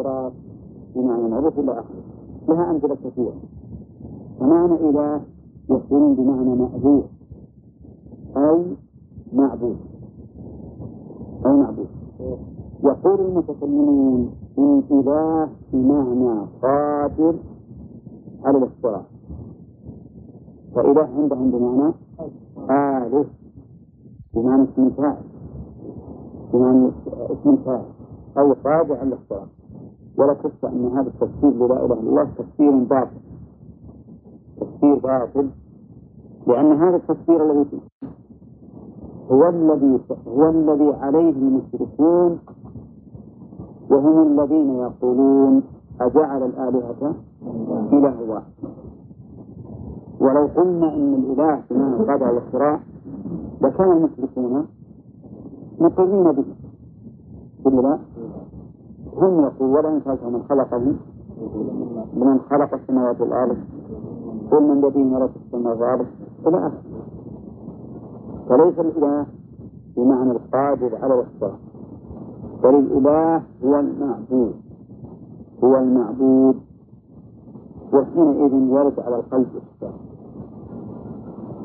العراق بمعنى معروف إلى آخره. لها أمثلة كثيرة. فمعنى إله يكون بمعنى مأبوه أو معبود. أو معبود. يقول المتكلمون إن إله بمعنى قادر على الاختراع. فإله عندهم بمعنى آلف بمعنى اسم فاعل. بمعنى اسم فاعل. أو قادر على الاختراع. ولا شك أن هذا التفسير للا إله إلا الله تفسير باطل. تفسير باطل. لأن هذا التفسير الذي هو الذي هو الذي عليه المشركون وهم الذين يقولون أجعل الآلهة إله واحد. ولو قلنا إن الإله بمعنى القدر والاختراع لكان المشركون مقرين به. لا؟ هم يقول ولئن سألت من خلقهم من خلق السماوات والأرض. قل من الذي ملك السماوات والأرض. إلى آخره فليس الإله بمعنى القادر على الاختراع بل الإله هو المعبود. هو المعبود. وحينئذ يرد على القلب الإحسان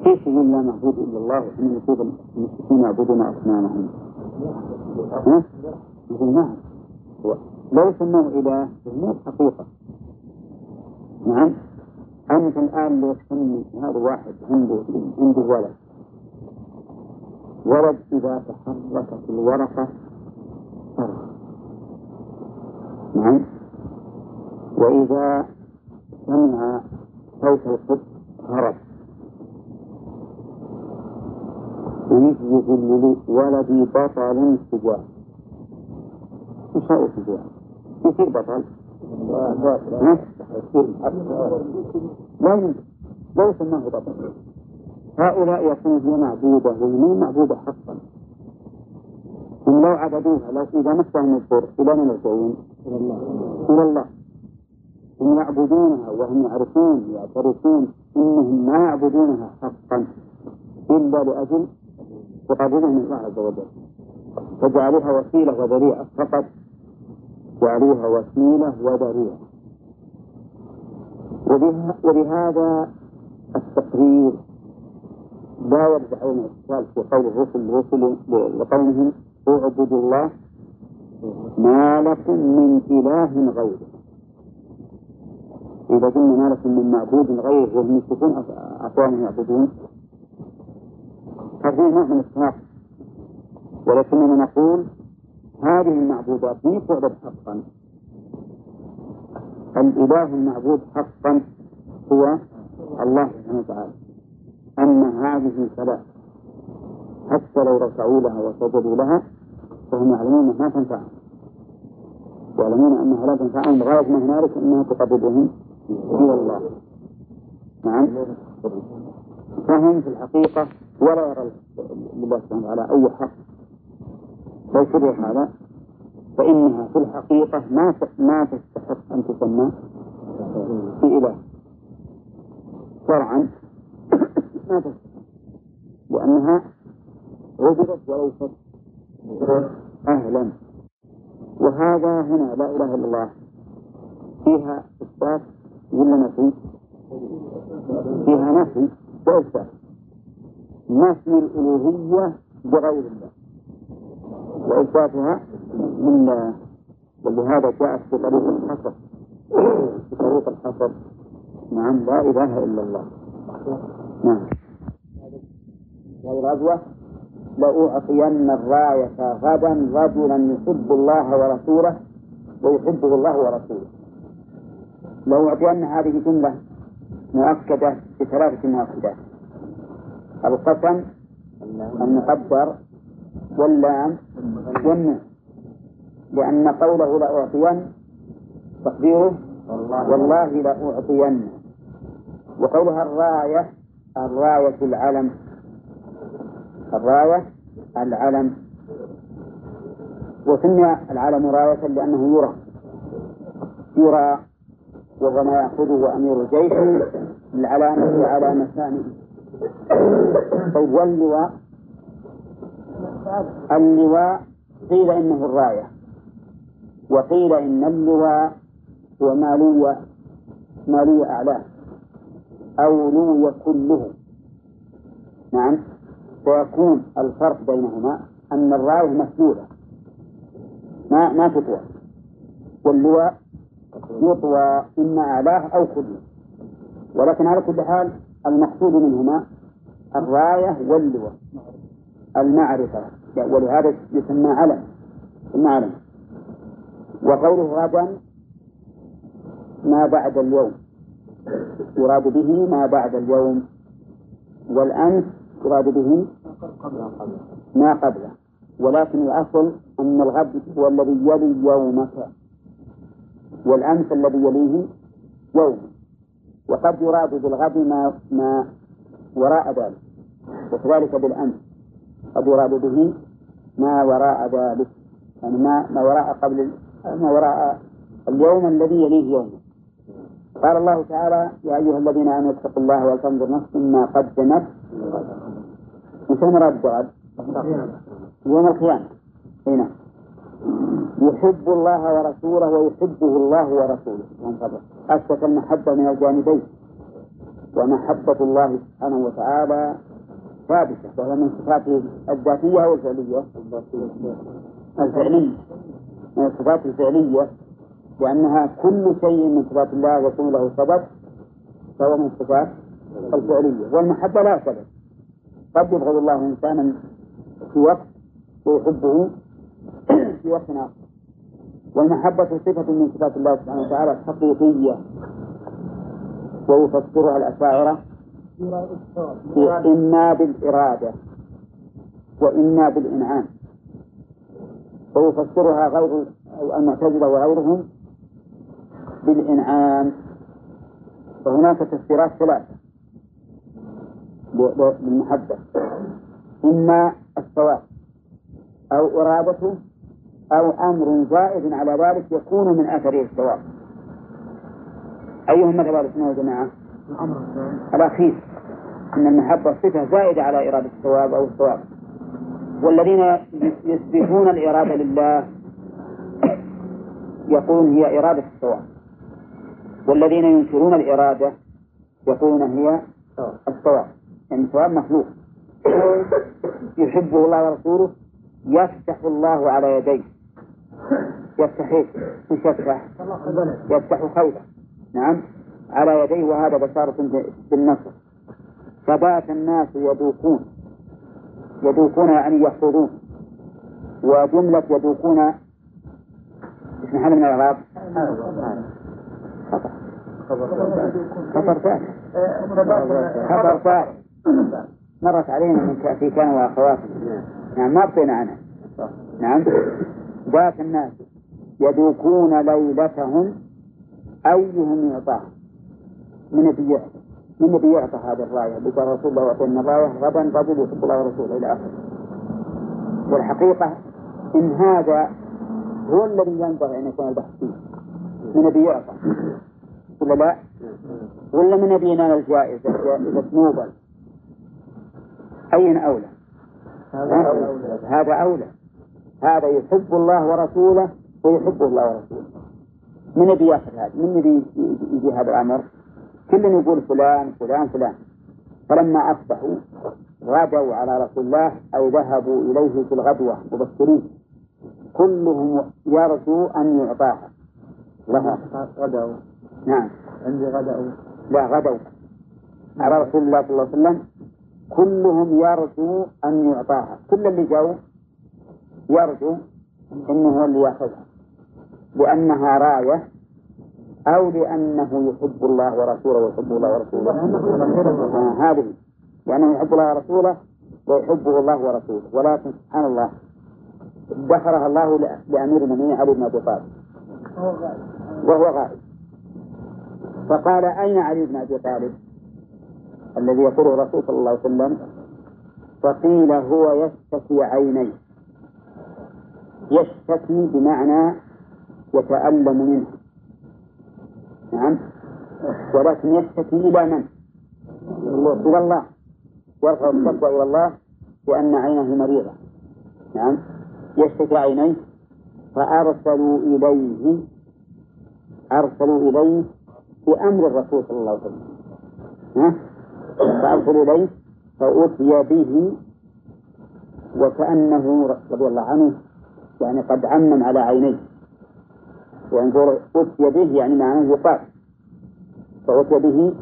كيف يقول لا معبود إلا الله؟ وحين يقول المشركين يعبدون أصنامهم. يقول نعم. لو سموه إله مو حقيقة. نعم. أنت الآن لو تسمي هذا واحد عنده عنده ولد. ولد إذا تحركت الورقة صرخ نعم. وإذا سمع صوت القط هرب ويجي يقول ولدي بطل شجاع هو شجاع يصير بطل لا يمكن يسماه بطل هؤلاء يكون معبودة وهي معبودة حقا هم لو عبدوها لو إذا مسهم الضر إلى من يرجعون؟ إلى الله هم يعبدونها وهم يعرفون يعترفون انهم ما يعبدونها حقا الا لاجل تقربهم من الله عز وجل فجعلوها وسيله وذريعه فقط جعلوها وسيله وذريعه وبهذا التقرير لا يرجع علينا الاشكال في قول الرسل الرسل لقومهم اعبدوا الله ما لكم من إله غيره. إذا قلنا ما لكم من معبود غير وهم يشركون أقوام يعبدون ففيه نوع من ولكننا نقول هذه المعبودات هي تعبد حقا. الإله المعبود حقا هو الله سبحانه وتعالى. أما هذه فلا حتى لو ركعوا لها وسجدوا لها فهم يعلمون أنها تنفعهم يعلمون أنها لا تنفعهم غاية ما هنالك أنها تقربهم إلى الله. نعم. فهم في الحقيقة ولا يرى لله سبحانه أي حق لو شرع هذا فإنها في الحقيقة ما ما تستحق أن تسمى في إله. شرعا ما تستحق لأنها عبدت وليست أهلا. وهذا هنا لا إله إلا الله. فيها إثبات ولا نفي؟ فيها نفي وإثبات. نفي الألوهية بغير الله. وإثباتها لله ولهذا جاءت في طريق الحصر. في طريق الحصر. نعم لا إله إلا الله. نعم. هذه الغزوة لأعطين الراية غدا رجلا يحب الله ورسوله ويحبه الله ورسوله. لو أعطينا هذه جملة مؤكدة بثلاثة مؤكدات. القسم المقدر واللام والنون لأن قوله لأعطين تقديره والله لأعطين وقولها الراية الراية العلم. الراية العلم. وسمي العلم راية لأنه يرى. يرى وهو ما يأخذه أمير الجيش. للعلامة على مسامه طيب واللواء اللواء قيل إنه الراية. وقيل إن اللواء هو ما لوي ما لوي أعلاه. أو لوي كله. نعم. فيكون الفرق بينهما أن الراية مسدودة ما ما تطوى. واللواء يطوى إما أعلاه أو كله. ولكن على كل حال المقصود منهما الراية واللواء. المعرفة. ولهذا يسمى علم يسمى علم. وقوله غدا ما بعد اليوم. يراد به ما بعد اليوم. والأمس يراد به ما قبله. ولكن الأصل أن الغد هو الذي يلي يومك. والأمس الذي يليه يوم. وقد يراد بالغد ما ما وراء ذلك. وكذلك بالأمس قد يراد به ما وراء ذلك. يعني ما ما وراء قبل ما وراء اليوم الذي يليه يوم. قال الله تعالى يا أيها الذين آمنوا اتقوا الله ولتنظر نفس ما قدمت متى مراد الجواب؟ يوم القيامة. هنا يحب الله ورسوله ويحبه الله ورسوله. أثبت المحبة من الجانبين. ومحبة الله سبحانه وتعالى ثابتة وهي من صفاته الذاتية أو الفعلية؟ الفعلية من الصفات الفعلية لأنها كل شيء من صفات الله يكون له سبب فهو من الصفات الفعلية. والمحبة لا سبب. قد يبغض الله إنسانا في وقت ويحبه في وقت آخر. والمحبة صفة من صفات الله سبحانه وتعالى الحقيقية ويفسرها الأشاعرة. إما بالإرادة وإما بالإنعام. ويفسرها غير المعتزلة وغيرهم بالإنعام. فهناك تفسيرات ثلاثة. للمحبة إما الثواب أو إرادته أو أمر زائد على ذلك يكون من أثره الثواب أيهم مذهب السنة والجماعة؟ الأخير. أن المحبة صفة زائدة على إرادة الثواب أو الثواب والذين يثبتون الإرادة لله يقولون هي إرادة الثواب. والذين ينكرون الإرادة يقولون هي الثواب. يعني الثواب مخلوق. يحبه الله ورسوله يفتح الله على يديه. يفتح إيش؟ يفتح. يفتح خيرا نعم. على يديه وهذا بشارة بالنصر فبات الناس يذوقون. يذوقون يعني يحفظون. وجملة يذوقون اسم محل من الإعراب خطأ. خطر ثاني خطر ثاني مرت علينا من في كان وأخواتنا نعم ما بقينا عنها. نعم. ذات الناس يذوقون ليلتهم. أيهم يعطاه من الذي من الذي يعطى هذه الراية قال رسول الله وأعطينا الراية غدا رجل يحب الله ورسوله إلى آخره والحقيقة إن هذا هو الذي ينبغي أن يكون البحث فيه من الذي يعطى ولا لا؟ ولا من الذي ينال الجائزة جائزة نوبل أين أولى؟ هذا أولى هذا يحب الله ورسوله ويحبه الله ورسوله من يبي ياخذ هذا؟ من يبي يجي هذا الأمر؟ كل يقول فلان فلان فلان. فلما أصبحوا غدوا على رسول الله أو ذهبوا إليه في الغدوة مبكرين كلهم يرجو أن يعطاها. لها غدوا. نعم. عندي غدوا. لا غدوا. على رسول الله صلى الله عليه وسلم كلهم يرجو أن يعطاها. كل اللي جاوا يرجو أنه هو اللي يأخذها. لأنها راية أو لأنه يحب الله ورسوله ويحب الله ورسوله. آه هذه. لأنه يحب الله ورسوله ويحبه الله ورسوله. ولكن سبحان الله ادخرها الله لأمير المؤمنين علي بن أبي طالب. وهو غائب. فقال أين علي بن أبي طالب؟ الذي يقوله الرسول صلى الله عليه وسلم فقيل هو يشتكي عينيه. يشتكي بمعنى يتألم منه. نعم. ولكن يشتكي إلى من؟ إلى الله يرفع الشكوى إلى الله لأن عينه مريضة. نعم. يشتكي عينيه. فأرسلوا إليه. أرسلوا إليه بأمر الرسول صلى الله عليه وسلم. ها؟ فأرسلوا إليه فأتي به وكأنه رضي الله عنه يعني قد عمم على عينيه. وانظر أتي به يعني معناه يقال فأتي به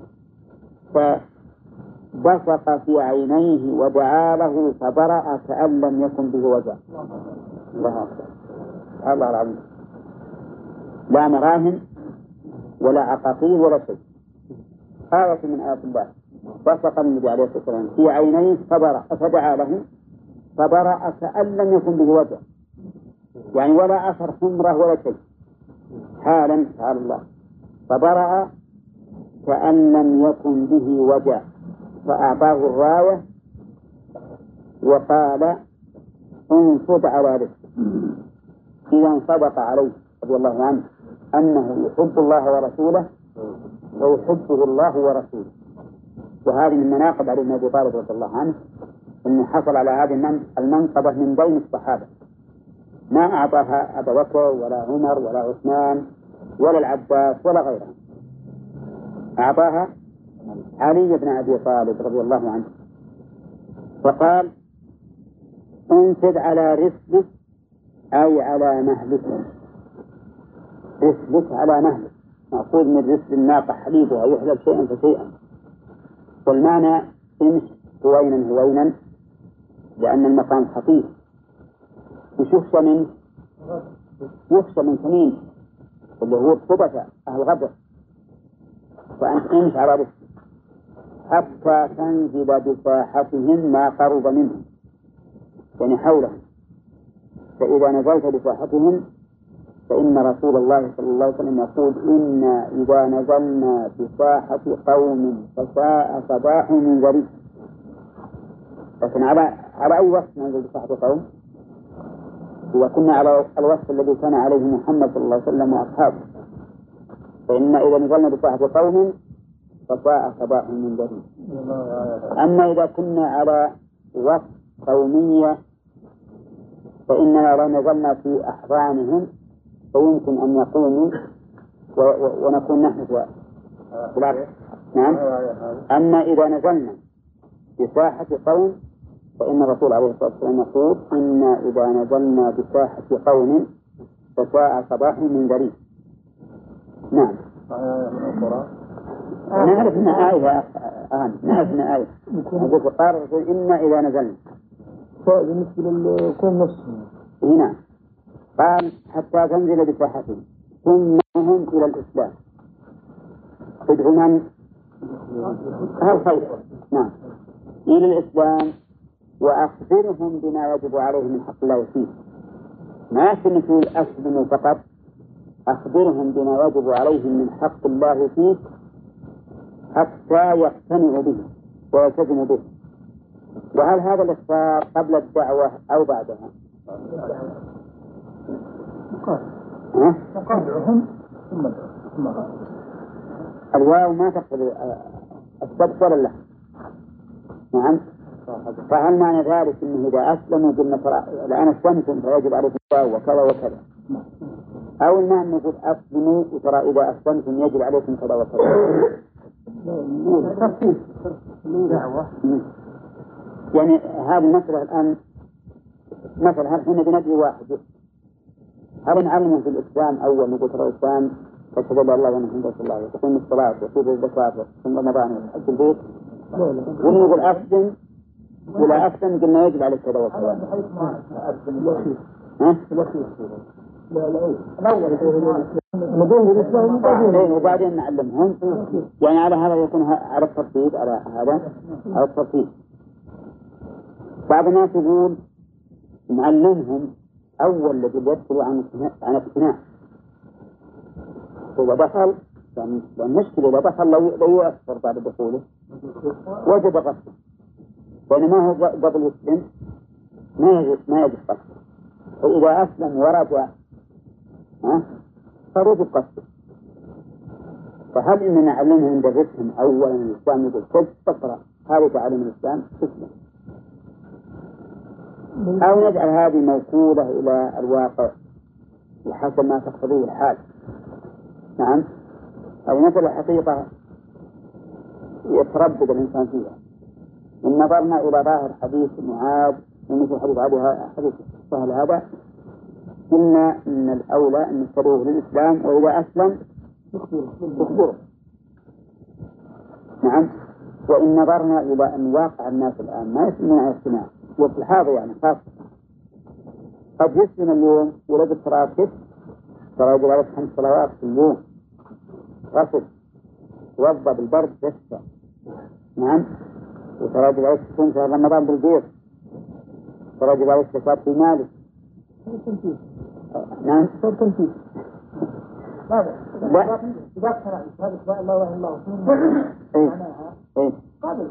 فبصق في عينيه ودعا له فبرأ كأن لم يكن به وجع الله أكبر. الله العظيم. لا مراهن ولا عقاقير ولا شيء. آية من آيات الله. بصق النبي عليه الصلاة والسلام. في عينيه فبرأ فدعا له فبرأ كأن لم يكن به وجع يعني ولا أثر حمرة ولا شيء. حالا سبحان الله. فبرأ كأن لم يكن به وجع. فأعطاه الراية وقال انفض على رزقه إذا انصدق عليه رضي الله عنه أنه يحب الله ورسوله ويحبه الله ورسوله. وهذه من مناقب علي بن أبي طالب رضي الله عنه أنه حصل على هذه المنقبة من بين الصحابة. ما أعطاها أبا بكر ولا عمر ولا عثمان ولا العباس ولا غيرهم. أعطاها علي بن أبي طالب رضي الله عنه. فقال انفذ على رسلك أي على مهلك رسلك على مهلك مأخوذ من رسل الناقة حليبها يحلب شيئا فشيئا. والمعنى امش هوينا هوينا لأن المقام خطير وش يخشى منه؟ من سنين اللي هو الخبثة أهل غدر امش على رسل حتى تنزل بساحتهم ما قرب منهم يعني حولهم فإذا نزلت بساحتهم فإن رسول الله صلى الله عليه وسلم يقول إنا إذا نزلنا بساحة قوم فساء صباح من غريب لكن على على أي وصف ننزل بساحة قوم؟ إذا كنا على الوصف الذي كان عليه محمد صلى الله عليه وسلم وأصحابه فإن إذا نزلنا بساحة قوم فساء صباح من غريب أما إذا كنا على وصف قومية فإننا لو نزلنا في أحضانهم فيمكن أن يقوموا ونكون نحن في نعم أما إذا نزلنا ساحة قوم فإن الرسول عليه الصلاة والسلام يقول إنا إذا نزلنا بساحة قوم فساء صباح من ذريب نعم. نعرف إنها آية أهم نعرف إنها آية. قال الرسول إنا إذا نزلنا. بالنسبة للكون نفسه هنا قال حتى تنزل بساحتهم ثم هم إلى الإسلام. ادعو من؟ أهل خير نعم. إلى الإسلام. وأخبرهم بما يجب عليهم من حق الله فيه ما يكفي تقول أسلموا فقط أخبرهم بما يجب عليهم من حق الله فيه حتى يقتنعوا به ويلتزموا به وهل هذا الإخبار قبل الدعوة أو بعدها؟ مقاطعهم ثم ثم الواو ما تقتضي السبق ولا لا؟ نعم فهل معنى ذلك إنه إذا اسلموا قلنا الآن أسلمتم فيجب عليكم الواو وكذا وكذا. أو المعنى نقول أسلموا وترى إذا أسلمتم يجب عليكم كذا وكذا. يعني هذه المسألة الآن مثلا هل إحنا بندعي واحد؟ هل نعلمه في الإسلام أول نقول ترى الإسلام؟ أشهد أن الله رسول الله وتقيم الصلاة وتصوم الزكاة وتصوم رمضان وتحج البيت. ولا نقول أسلم ولا أسلم قلنا يجب عليك كذا وكذا ها؟ لا لا. الأول نقول الإسلام إيه وبعدين نعلمهم. يعني على هذا يكون على الترتيب على هذا على الترتيب. بعض الناس يقول نعلمهم أول الذي يدخل عن عن اقتناع إذا دخل المشكلة إذا دخل لو لو يؤثر بعد دخوله. وجب قصده بينما هو قبل يسلم ما يجب ما يجب قصده. فإذا أسلم ورجع ها فيجب قصده. فهل إننا نعلمهم ندرسهم أولا الإسلام يقول خذ تقرأ هذا تعليم الإسلام تسلم. أو نجعل هذه موكولة إلى الواقع بحسب ما تقتضيه الحال. نعم. أي مثل الحقيقة يتردد الإنسان فيها. إن نظرنا إلى ظاهر حديث معاذ ومثل حديث علي حديث سهل هذا قلنا إن الأولى أن نتبعه للإسلام وإذا أسلم يخبره نعم. وإن نظرنا إلى أن واقع الناس الآن ما يسلمون على الاجتماع وفي الحاضر يعني خاصة قد يسلم اليوم ولد التراكب ترى يجب عليك خمس صلوات في اليوم. غسل توضا بالبرد يشفى نعم. يجب عليك تصوم شهر رمضان بالبيض يجب عليك زكاة في مالك نعم تنفيذ لا إذا اقتنع بشهادة لا إله إلا الله إيه. معناها إيه قابل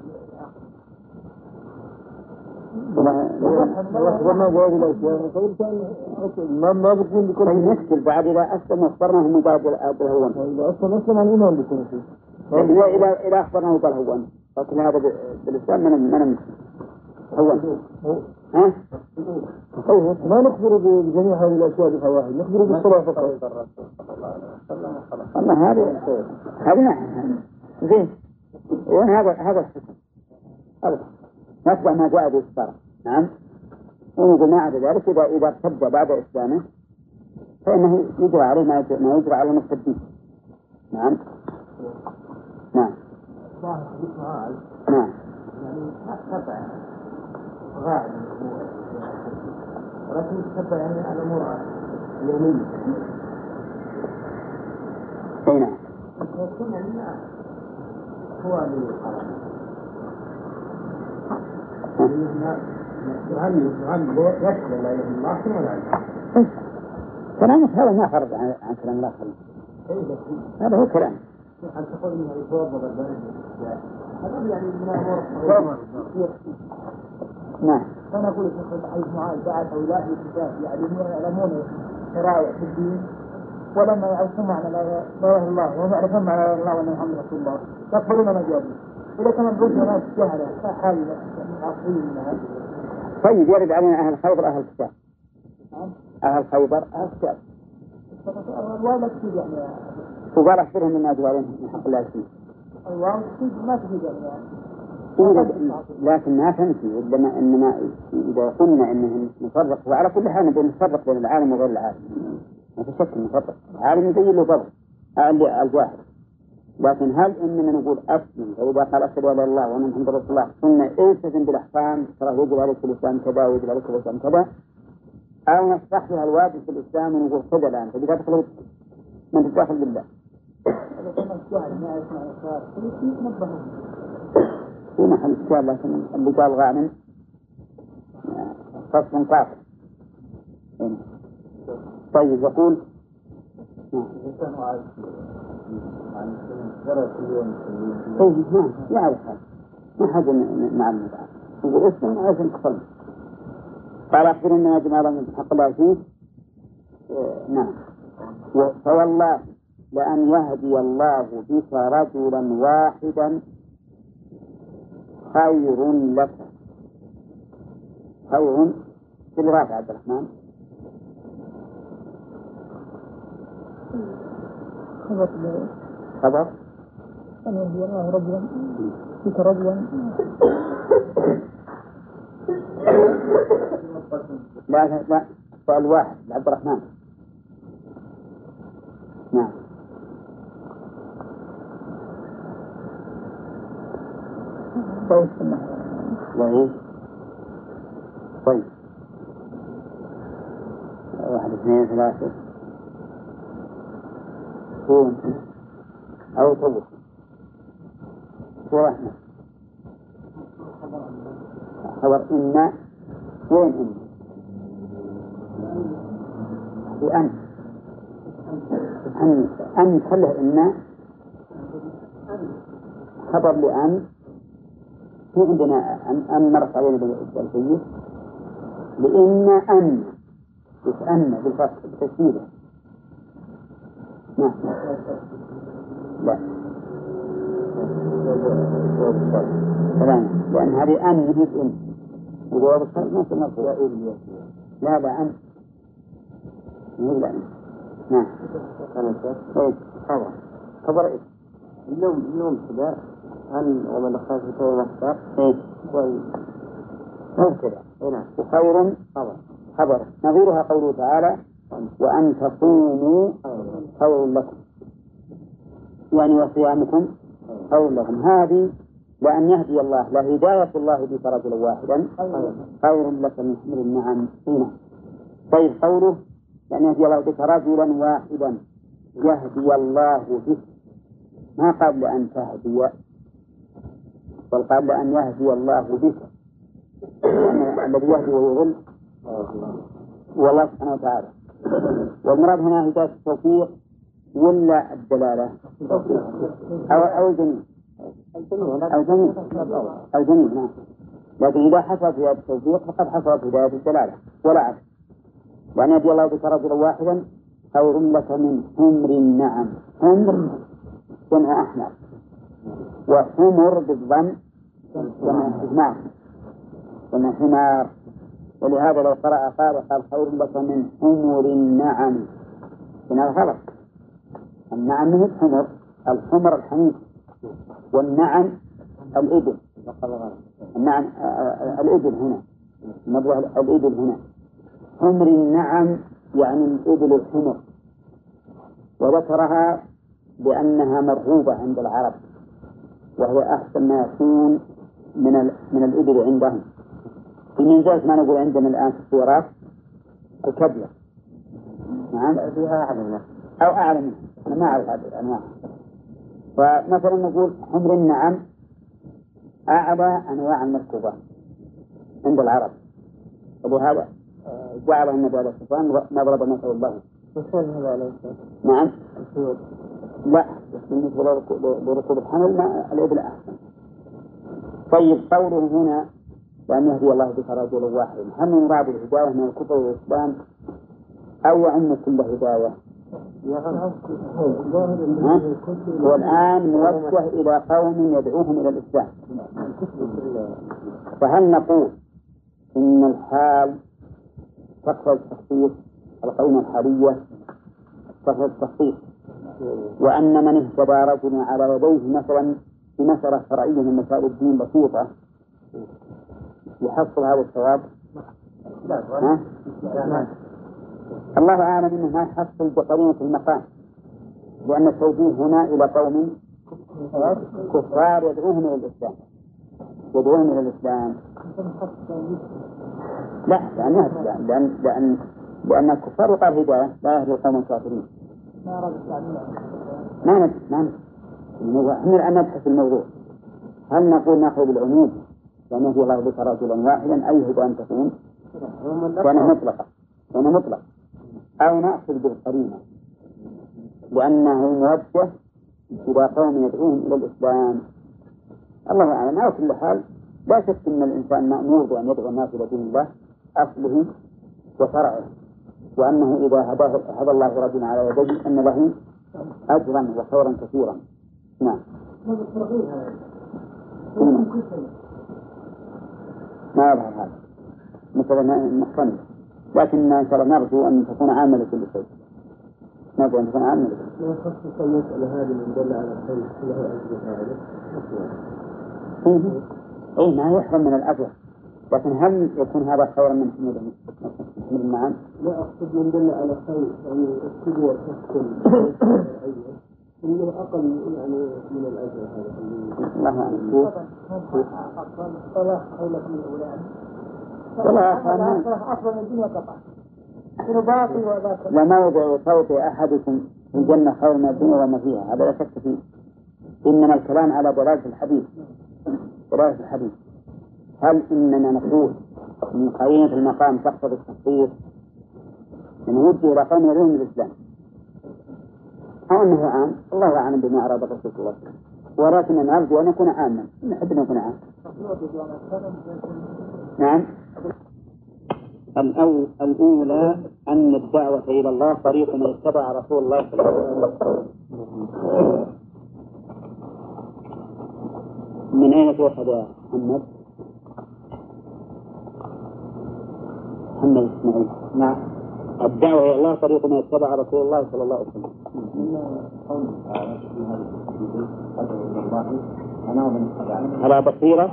لا- أخبرنا بهذه الأشياء فإن كان ما ما بكون بكل طيب نشكل بعد إذا أسلم أخبرناه أنه قال بالهون إذا أصلا أصلا عن الإيمان بكون فيه إذا إذا إذا أخبرناه قال هون لكن هذا بالإسلام من من هون ها؟ ما نخبر بجميع هذه الأشياء بفواحد نخبر بالصلاة فقط. والله هذه هذه نعم. زين. وين هذا هذا الحكم. هذا. نتبع ما جاء به الشرع. نعم. ونقول ما عدا ذلك إذا إذا ارتد بعد إسلامه فإنه يجرى عليه ما يجرى, ما على المرتدين نعم نعم. ظاهر حديث معاذ نعم. يعني الأمور ولكن تتبع يعني الأمور اليومية أي نعم. يكون يعني هو الله كلامك هذا ما خرج عن كلام اي بس. هذا هو كلام. هل تقول إنه يتوضا بالبرد هذا يعني من الأمور نعم. فانا أقول شيخ حديث معاذ بعد هؤلاء الكتاب يعلمون يعلمون شرائع في الدين ولما يعرفون معنى لا إله إلا الله وهم يعرفون معنى لا إله إلا الله وأن محمد رسول الله يقبلون ما جاء. به إذا كان الرجل ناس جهله حال عصري منها طيب يرد علينا أهل خيبر أهل الكتاب. أهل خيبر. أهل الكتاب. الواو لا تفيد يعني. وقال أخبرهم يجب عليهم من حق الله فيه. تفيد ما تفيد إيه، لكن ما تنفي إنما إنما إذا قلنا إنه نفرق وعلى كل حال نبي نفرق بين العالم وغير العالم. ما في شك نفرق العالم يبين له فرق اللي الجاهل لكن هل إننا نقول أسلم فإذا قال أن لا إله إلا الله وأن محمد رسول الله ثم التزم بالأحكام؟ ترى يجب عليك في الإسلام كذا ويجب عليك في الإسلام كذا. نشرح لها الواجب في الإسلام ونقول خذ الآن؟ فإذا تدخل من تدخل بالله إذا كان الجهل ما يسمع نبههم في محل إشكال لكن اللي قال غانم. فصل قاطع هنا. طيب يقول. نعم نعم يعرف هذا. ما حاجة نعلم بعد يقول اسلم عشان تصلي قال أخبرنا يا جماعة من حق الله فيه. إيه، نعم. و- فوالله. لأن يهدي الله بك رجلا واحدا خير لك. خير. في الرافع عبد الرحمن. خبر. أن يهدي الله رجلا. فيك رجلا. لا لا. سؤال واحد لعبد الرحمن. نعم. طيب. واحد اثنين ثلاثة. كون أو طبق ورحمة خبر إن. وين إن؟ بأن أن. أن خله إن. خبر لأن. في عندنا أن أن مرت علينا بالألفية لأن أن أن بالفتح بالتشديد نعم. لا تمام لأن هذه أن يجيب إن. وجواب الشرط ما مرفوع لا لا أن. لا أن. نعم. خبر خبر إيش؟ اليوم اليوم كذا هل ومن خاف في مختار إيه. وال إيه نعم. وخير خبر. خبر. نظيرها قوله تعالى وأن تصوموا خير لكم يعني وصيامكم خير لكم هذه لأن يهدي الله لهداية الله بك رجلا واحدا. خير لك من حمر النعم. هنا طيب قوله لأن يهدي الله بك رجلا واحدا. يهدي الله بك ما قال لأن تهدي؟ بل قال لأن يهدي الله بك الذي يهدي ويضل هو الله سبحانه وتعالى. والمراد هنا هداية التوفيق ولا الدلالة؟ أو أو الجميع. أو جميع أو نعم. لكن إذا حصلت هداية التوفيق فقد حصلت هداية الدلالة. ولا عكس وأن يهدي الله بك رجلا واحدا خير لك من حمر النعم حمر جمع أحمر وحمر بالضم. جمع حمار جمع حمار. ولهذا لو قرأ قال قال خير لك من حمر النعم. هذا غلط النعم من الحمر. الحمر الحميد. والنعم الإبل. النعم الإبل هنا. نبغى الإبل هنا. حمر النعم يعني الإبل الحمر. وذكرها لأنها مرغوبة عند العرب. وهي أحسن ما يكون من ال... من الإبل عندهم. من ذلك ما نقول عندنا الآن في السيارات الكبلة نعم. فيها أعلى أو أعلى منها. أنا ما أعرف هذه الأنواع. فمثلا نقول حمر النعم أعلى أنواع المركوبات عند العرب. ولهذا جعل النبي عليه الصلاة والسلام مضرب مثل الله. هذا نعم. لا بالنسبة لركوب الحمل ما الإبل أحسن طيب قوله هنا وأن يهدي الله بك رجلا واحدا هل مراد الهداية من الكفر والإسلام؟ أو يعم كل هداية؟ والآن موجه إلى قوم يدعوهم إلى الإسلام. فهل نقول إن الحال تقتضي التخصيص القرينة الحالية تقتضي التخصيص؟ وأن من اهتدى رجل على يديه مثلا في مسألة فرعية من مسائل الدين بسيطة. يحصل هذا الثواب؟ الله أعلم أنه ما يحصل بقرينة المقام لأن التوجيه هنا إلى قوم كفار يدعوهم إلى الإسلام. يدعوهم إلى الإسلام. لا لأن لأن لأن الكفار يقال هداية لا يهدي القوم الكافرين. ما نفس ما نفس إحنا الآن نبحث الموضوع. هل نقول نأخذ العموم لأن يهدي الله بك رجلا واحدا؟ أي هدى أن تكون؟ كان مطلقة كان مطلق أو نأخذ بالقرينة. لأنه موجه إلى قوم يدعوهم إلى الإسلام. الله أعلم. على كل حال لا شك أن الإنسان مأمور بأن يدعو الناس إلى دين الله أصله وفرعه وأنه إذا هداه هدى الله رجلا على يديه أن له أجرا وخيرا كثيرا. نعم. ما يظهر هذا؟ مثلا محتمل لكن إن شاء الله نرجو أن تكون عامة لكل شيء. نرجو أن تكون عامة لكل شيء. ما المسألة هذه من دل على الخير. له أجر فاعله إيه. ما يحرم من الأجر لكن هل يكون هذا خيرا من حمد النعم؟ لا أقصد من دل على خير يعني القدوة تحكم إنه أقل يعني من الأجر هذا. الله أعلم الصلاة خيرة من الأولاد. والله أخوان أفضل من الدنيا قطعا إنه باقي ولا وموضع صوت أحدكم في الجنة خير من الدنيا وما فيها؟ هذا لا شك فيه. إنما الكلام على دلالة الحديث. دلالة الحديث. هل إننا نقول من قرينة المقام تقتضي التخصيص من وجه إلى قوم يدعون الإسلام. أو أنه عام. الله أعلم بما أراد الرسول صلى الله عليه وسلم. ولكن نرجو أن يكون عاما. نحب أن يكون عام نعم. الأول الأولى أن الدعوة إلى الله طريق من اتبع رسول الله صلى الله عليه وسلم. من أين تؤخذ يا محمد؟ محمد إسماعيل. نعم. الدعوة إلى الله طريق من اتبع رسول الله صلى الله عليه وسلم. على بصيرة.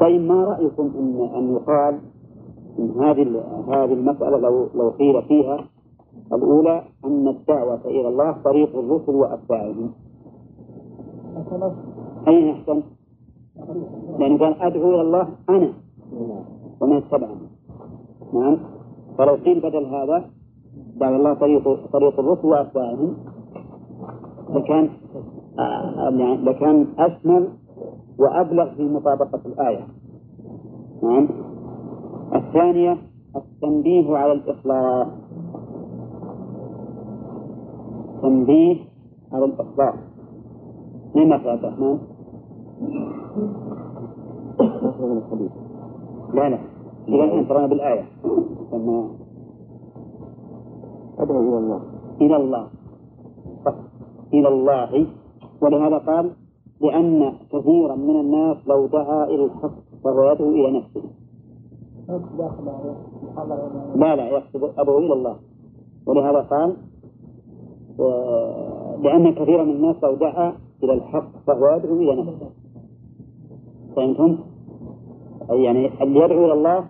طيب ما رأيكم أن أن يقال إن هذه هذه المسألة لو لو قيل فيها الأولى أن الدعوة إلى الله طريق الرسل وأتباعهم؟ أين أحسن؟ لأنه قال أدعو إلى الله أنا. ومن اتبعني نعم. فلو قيل بدل هذا دعوة الله طريق طريق الرسل وأتباعهم لكان آه، لكان أشمل وأبلغ في مطابقة الآية. نعم. الثانية التنبيه على الإخلاص. تنبيه على الإخلاص. من يا عبد الرحمن؟ لا لا. إذا ترانا بالآية. لما أدعو إلى الله. إلى الله. إلى الله. ولهذا قال لأن كثيرا من الناس لو دعا إلى الحق فهو يدعو إلى نفسه. لا لا يقصد أدعو إلى الله. ولهذا قال لأن كثيرا من الناس لو دعا إلى الحق فهو يدعو إلى نفسه. فهمتم؟ أي يعني اللي يدعو إلى الله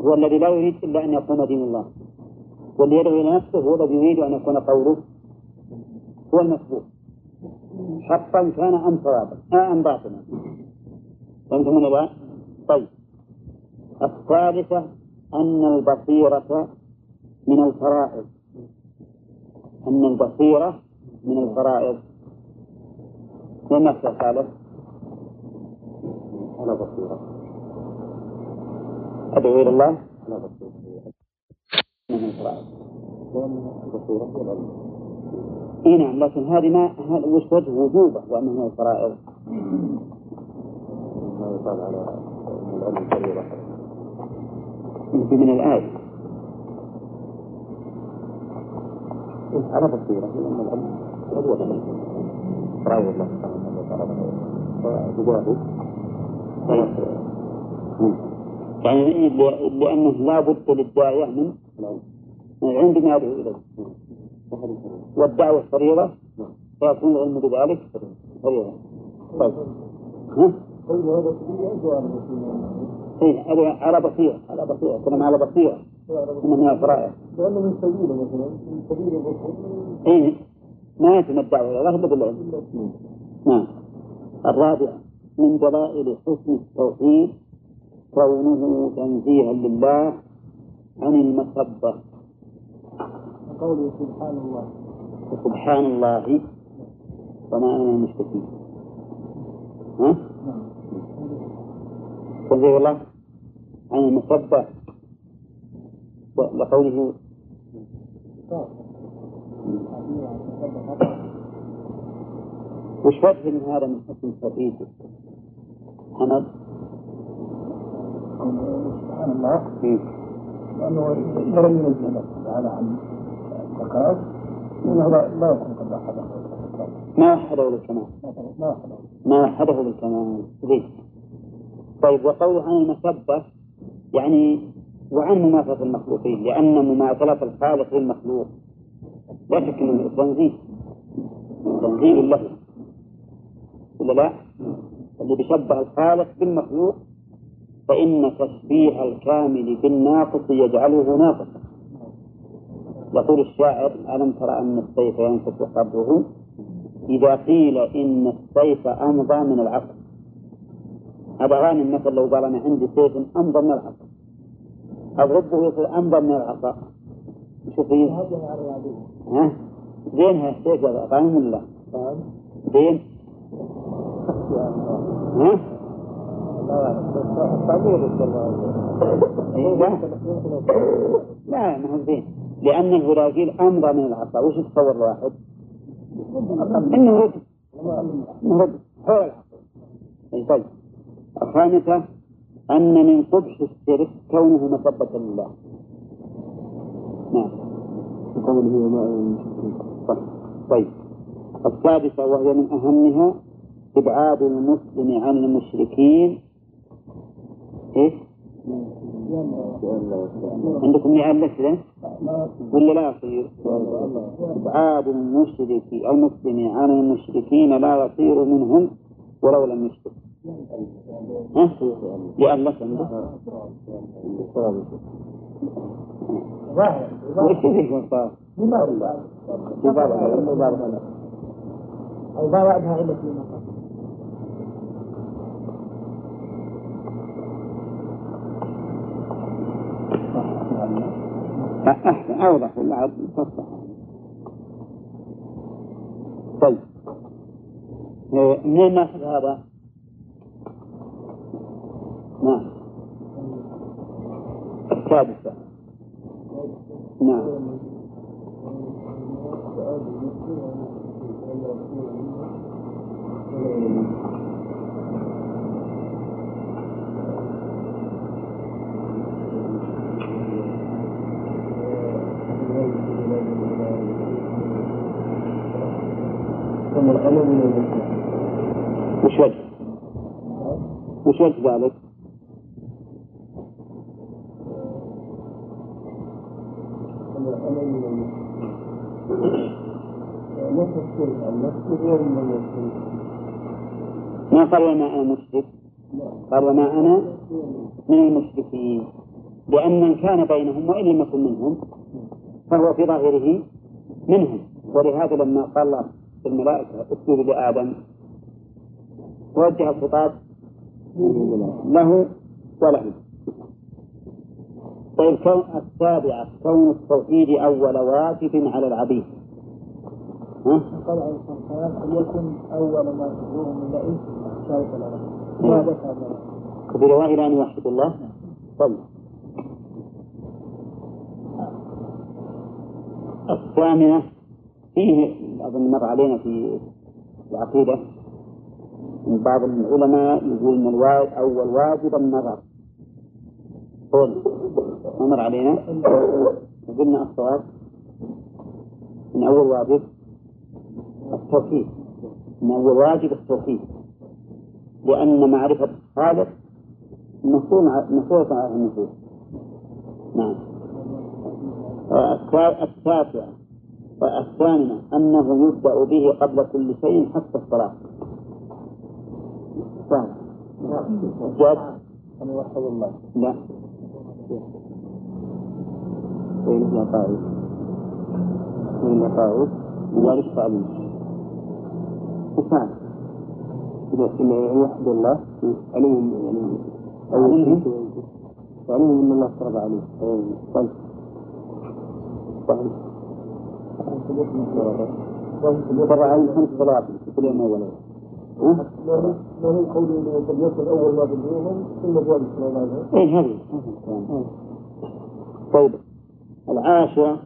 هو الذي لا يريد إلا أن يقوم دين الله. واللي يدعو إلى نفسه هو الذي يريد أن يكون قوله هو المسبوق. حقا كان أم صوابا. آه أم باطلا. فهمتم لا؟ طيب. الثالثة أن البصيرة من الفرائض. أن البصيرة من الفرائض. من نفس الثالث؟ على بصيرة. أدعو إلى الله. اي نعم لكن هذه ما هذا وش وجه وجوبه وأنه من الفرائض. يقال على العلم من الآية. على بصيرة العلم فرائض يعني لأنه لا بد للداعية من العلم بما يدعو إليه والدعوة فريضة فيكون العلم بذلك فريضة طيب ها؟ هذا على بصيرة على بصيرة كلام على بصيرة إنه من الفرائض لأنه من سبيله مثلا من سبيل الرسل إيه ما يتم الدعوة إلى الله إلا بالعلم نعم الرابعة من دلائل حسن التوحيد كونه تنزيها لله عن المسبة قوله سبحان الله سبحان الله وما أنا المشركين. ها؟ تنزيه الله عن المسبة لقوله وش وجه من هذا من حسن التوحيد حمد سبحان الله لأنه ينزل الله تعالى عن الزكاة إنه لا يكون قد أحد ما وحده للكمال ما أحد ما وحده للكمال ليش؟ طيب وقوله عن المسبة يعني وعن مماثلة المخلوقين لأن مماثلة الخالق للمخلوق. لا شك أنه تنزيه. تنزيه له. ولا لا؟ اللي بيشبه الخالق بالمخلوق فإن تشبيه الكامل بالناقص يجعله ناقصا. يقول الشاعر ألم ترى أن السيف ينفث قبره؟ إذا قيل إن السيف أمضى من العصا هذا غانم المثل لو قال أنا عندي سيف أمضى من العصا أضربه يصير أمضى من العصا شوف ها؟ زين هالسيف هذا غانم ولا؟ لا؟ زين. ها؟ إيه، لا. ما هو زين. لأنه إذا قيل أمضى من العصا وش يتصور الواحد؟ إنه رد. إنه رد. حول العصا طيب. الخامسة أن من قبح الشرك كونه مسبة لله. نعم. قوله صح. طيب. السادسة وهي من أهمها إبعاد المسلم عن المشركين إيش؟ عندكم يعلق له ولا لا يصير؟ إبعاد المشرك المسلم عن المشركين لا يصير منهم ولو لم يشرك. ها؟ يألف عنده وش يكون صار؟ بعدها أحسن أوضح ولا تصح طيب. إيه، منين ناخذ هذا؟ نعم. السادسة نعم. وش وجه؟ وش وجه ذلك؟ ما قال وما أنا مشرك؟ قال وما أنا من المشركين. لأن من كان بينهم وإن لم يكن منهم فهو في ظاهره منهم. ولهذا لما قال الله الملائكة اسجدوا لآدم توجه الخطاب له وله طيب كون السابعة كون التوحيد أول واجب على العبيد. والسلام ليكن أول ما تدعوهم من لئيم شهادة برواية إلى أن الله. طيب. الثامنة فيه أظن مر علينا في العقيدة. من بعض العلماء يقول أن الواجب أول واجب النظر. قول. مر علينا؟ وقلنا الصواب. من أول واجب التوحيد. من أول واجب التوحيد. لأن معرفة الخالق مفروض على النفوس نعم. التاسعة. والثامنة أنه يبدأ به قبل كل شيء حتى الصلاة. جد؟ أن يوحد الله. لا. بين العقائد بين العقائد وذلك تعليم وفعل إذا يوحد الله عليهم يعني عليهم عليهم أن الله افترض عليه. طيب. عن خمس صلوات في كل يوم أول طيب العاشرة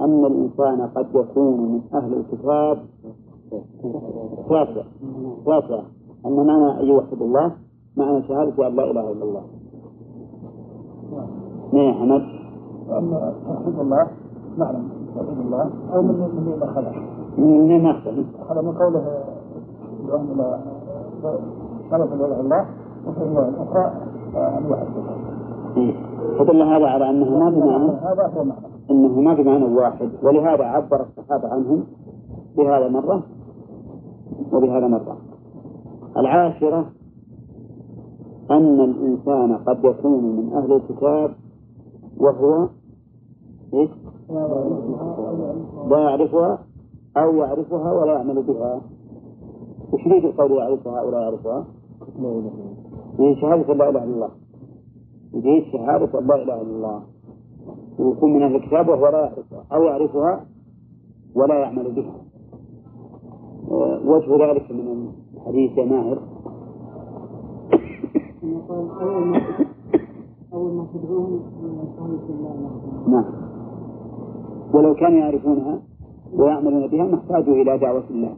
أن الإنسان قد يكون من أهل الكتاب تاسع تاسع أن معنى أن يوحد الله معنى شهادة أن لا إله إلا الله نعم يا حمد أما توحيد الله معنى توحيد الله أو من من أخذه من من أخذ من قوله اللهم لا خلق ولا الله وفي الرواية الأخرى أن يوحد إيه. فدل هذا على أنه ما بمعنى هذا هو معنى. أنه ما بمعنى واحد. ولهذا عبر الصحابة عنهم بهذا مرة وبهذا مرة. العاشرة أن الإنسان قد يكون من أهل الكتاب وهو إيش؟ لا يعرفها أو يعرفها ولا يعمل بها. وش يريد القول يعرفها أو لا يعرفها؟ هي شهادة لا إله إلا الله. يريد شهادة لا إله إلا الله. ويكون من أهل الكتاب وهو لا يعرفها. أو يعرفها ولا يعمل بها. وجه ذلك من حديث ماهر. أول ما تدعوهم نعم. ولو كانوا يعرفونها ويعملون بها ما احتاجوا إلى دعوة الله.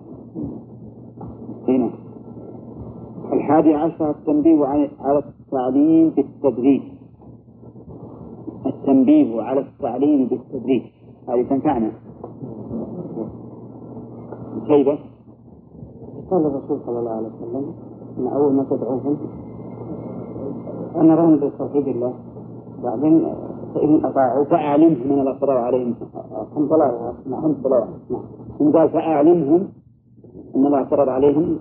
هنا الحادي عشر التنبيه على التعليم بالتدريج. التنبيه على التعليم بالتدريج. هذه تنفعنا. كيف؟ قال الرسول صلى الله عليه وسلم أن أول ما تدعوهم أن رغم بتوحيد الله. بعدين فإن أطاعوا فأعلمهم الله فرض عليهم. خمس صلوات خمس صلوات نعم قال فأعلمهم أن الله فرض عليهم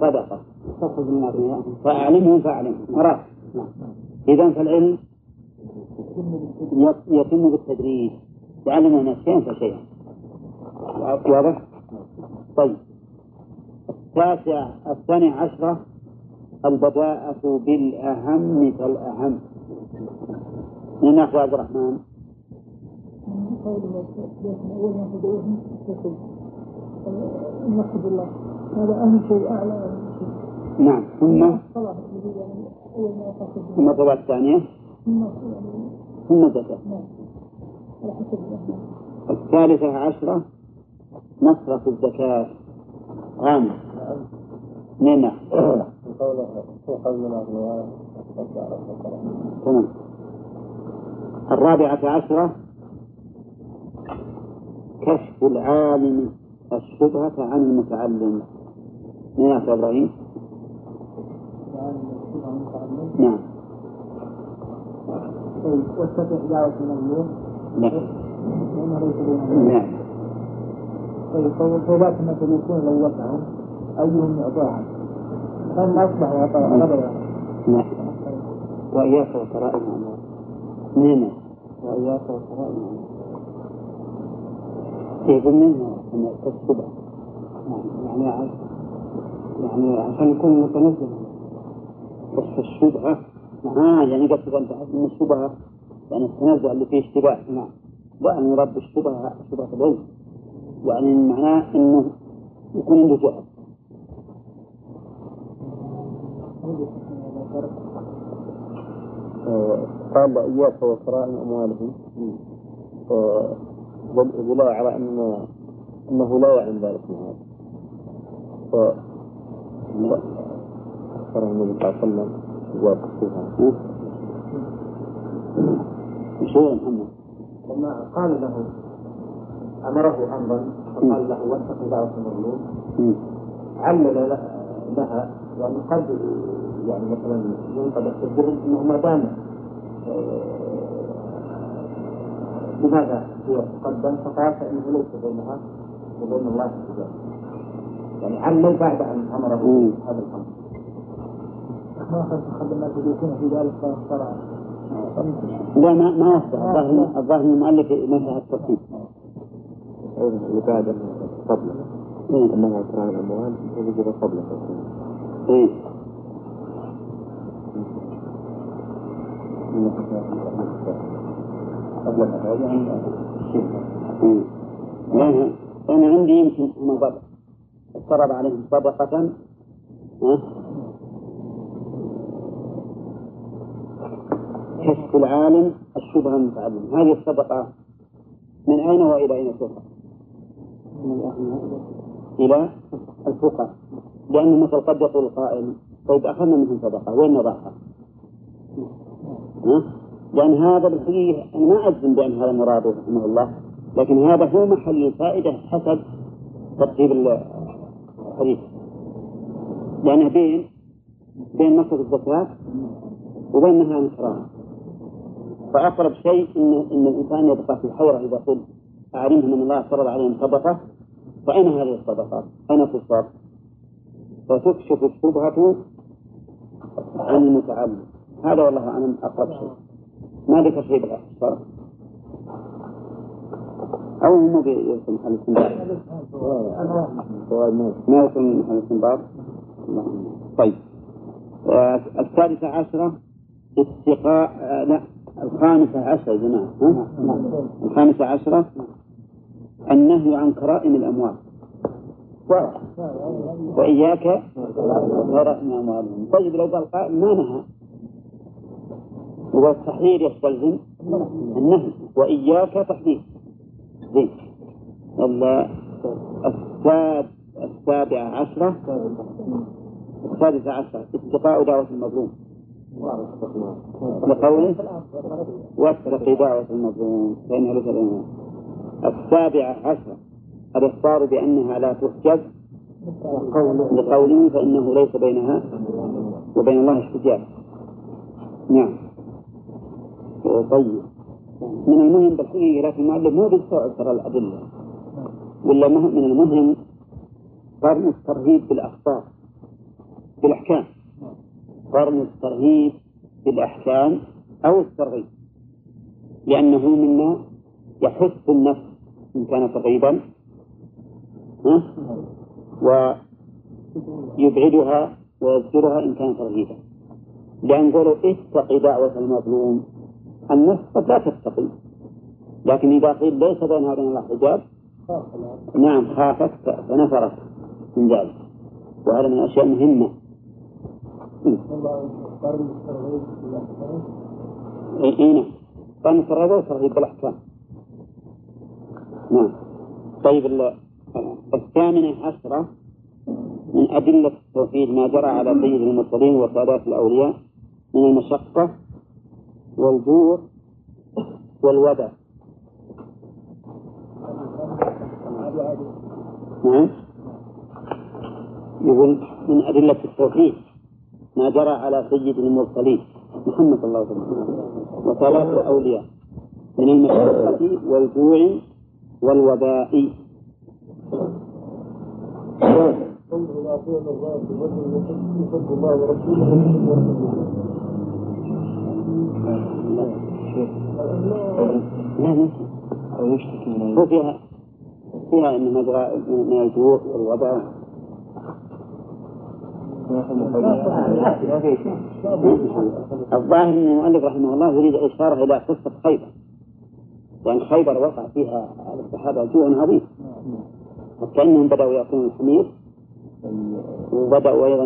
صدقة. من فأعلمهم فأعلمهم. مرات إذا فالعلم يتم بالتدريج. يعلمون شيئا فشيئا. واضح؟ طيب. التاسع الثاني عشرة البداءة بالأهم فالأهم من أخي عبد الرحمن. هذا أهم شيء أعلى نعم ثم؟ ثم الصلاة الثانية؟ ثم الزكاة الثالثة عشرة مصرف الزكاة. غامض نعم. قوله قول من الأغنياء تمام. الرابعة عشرة. كشف العالم الشبهة عن المتعلم من يا إبراهيم؟ نعم. طيب واتبع دعوة المظلوم نعم. نعم. طيب فوقات مثل يكون لو وقعوا أيهم يعطاها فما أصبح يعطاها غدا نعم. وإياك وكرائم الأموال نعم وإياك الأموال يقول منها الشبهة يعني يعني عشان يكون متنزل. كشف الشبهة آه يعني قصدك أنت أن الشبهة يعني التنزع اللي فيه اشتباه نعم. لا أن يرد الشبهة شبهة العلم يعني معناه أنه يكون عنده جهل قال إياك وكرائم أموالهم. دليل على أن أنه لا يعلم ذلك من هذا. ف أخبر النبي صلى الله عليه وسلم إياك فيها. هو محمد؟ لما قال له. أمره أمرا. فقال له واتق دعوة المظلوم. علل له- لها. يعني قد يعني مثلا في الذهن إنه ما دام لماذا هي تقدم فقال فانه ليس بينها وبين الله حجاب يعني علل بعد أن أمره مم. هذا الأمر؟ ما أخذ يكون في ذلك فاخترع لا ما ما يصلح الظاهر الظاهر المؤلف نزه الترتيب. اللي بعد قبله. أنها كرام الأموال وجب قبله يعني أنا عندي يمكن هم ضبط افترض عليهم ها؟ كشف العالم الشبهة المتعلم هذه الصدقة من أين وإلى أين تؤخذ؟ إلى الفقراء لأن مثل قد يقول القائل طيب أخذنا منهم صدقة وين نضعها؟ لأن هذا بالحقيقة ما أجزم بأن هذا مراده رحمه الله لكن هذا هو محل الفائدة حسب ترتيب الحديث لأنه بين بين مصرف الزكاة وبين نهي الحرام فأقرب شيء إن إن الإنسان يبقى في حيرة إذا قلت أعلمهم أن الله فرض عليهم صدقة فأين هذه الصدقات؟ أين تصاب؟ فتكشف الشبهة عن المتعلم هذا والله أعلم أقرب شيء. ما ذكر شيء بالشرع أو مو بيوصل محل الاستنباط ما يوصل محل الاستنباط. طيب. آه، السادسة عشرة اتقاء آه، لا الخامسة عشرة يا جماعة؟ الخامسة عشرة النهي عن كرائم الأموال. وإياك وكرائم أموالهم طيب لو قال قائل ما نهى؟ والتحرير يستلزم النهي. وإياك تحديد. زين. السابعة عشرة. السادسة عشرة. اتقاء دعوة المظلوم. لقوله؟ واتقي دعوة المظلوم. فإنها ليس السابعة عشرة. الإخبار بأنها لا تحجب لقوله فإنه ليس بينها وبين الله احتجاب نعم. طيب من المهم بالحقيقة لكن المؤلف مو بيستوعب ترى الأدلة. ولا من المهم قرن الترهيب بالأخبار بالأحكام. قرن الترهيب بالأحكام أو الترغيب لأنه مما يحث النفس إن كان ترغيبا ويبعدها ويذكرها إن كان ترغيبا لأن قولوا اتق دعوة المظلوم. النفس قد لا تتقي لكن إذا قيل ليس وبين الله حجاب نعم خافت فنفرت من ذلك. وهذا من الأشياء المهمة. اي نعم. قام الترغيب والترهيب بالأحكام. نعم. طيب الثامنة عشرة من أدلة التوحيد ما جرى على سيد المرسلين وسادات الأولياء من المشقة والجوع والودع نعم. يقول من أدلة التوحيد ما جرى على سيد المرسلين محمد الله عليه وثلاث الأولياء من المشقة والجوع والوباء. لا فيها فيها أن من الجوع الظاهر أن المؤلف رحمه الله يريد الإشارة إلى قصة خيبر لأن خيبر وقع فيها على الصحابة جوع عظيم حتى أنهم بدأوا يأكلون الحمير وبدأوا أيضا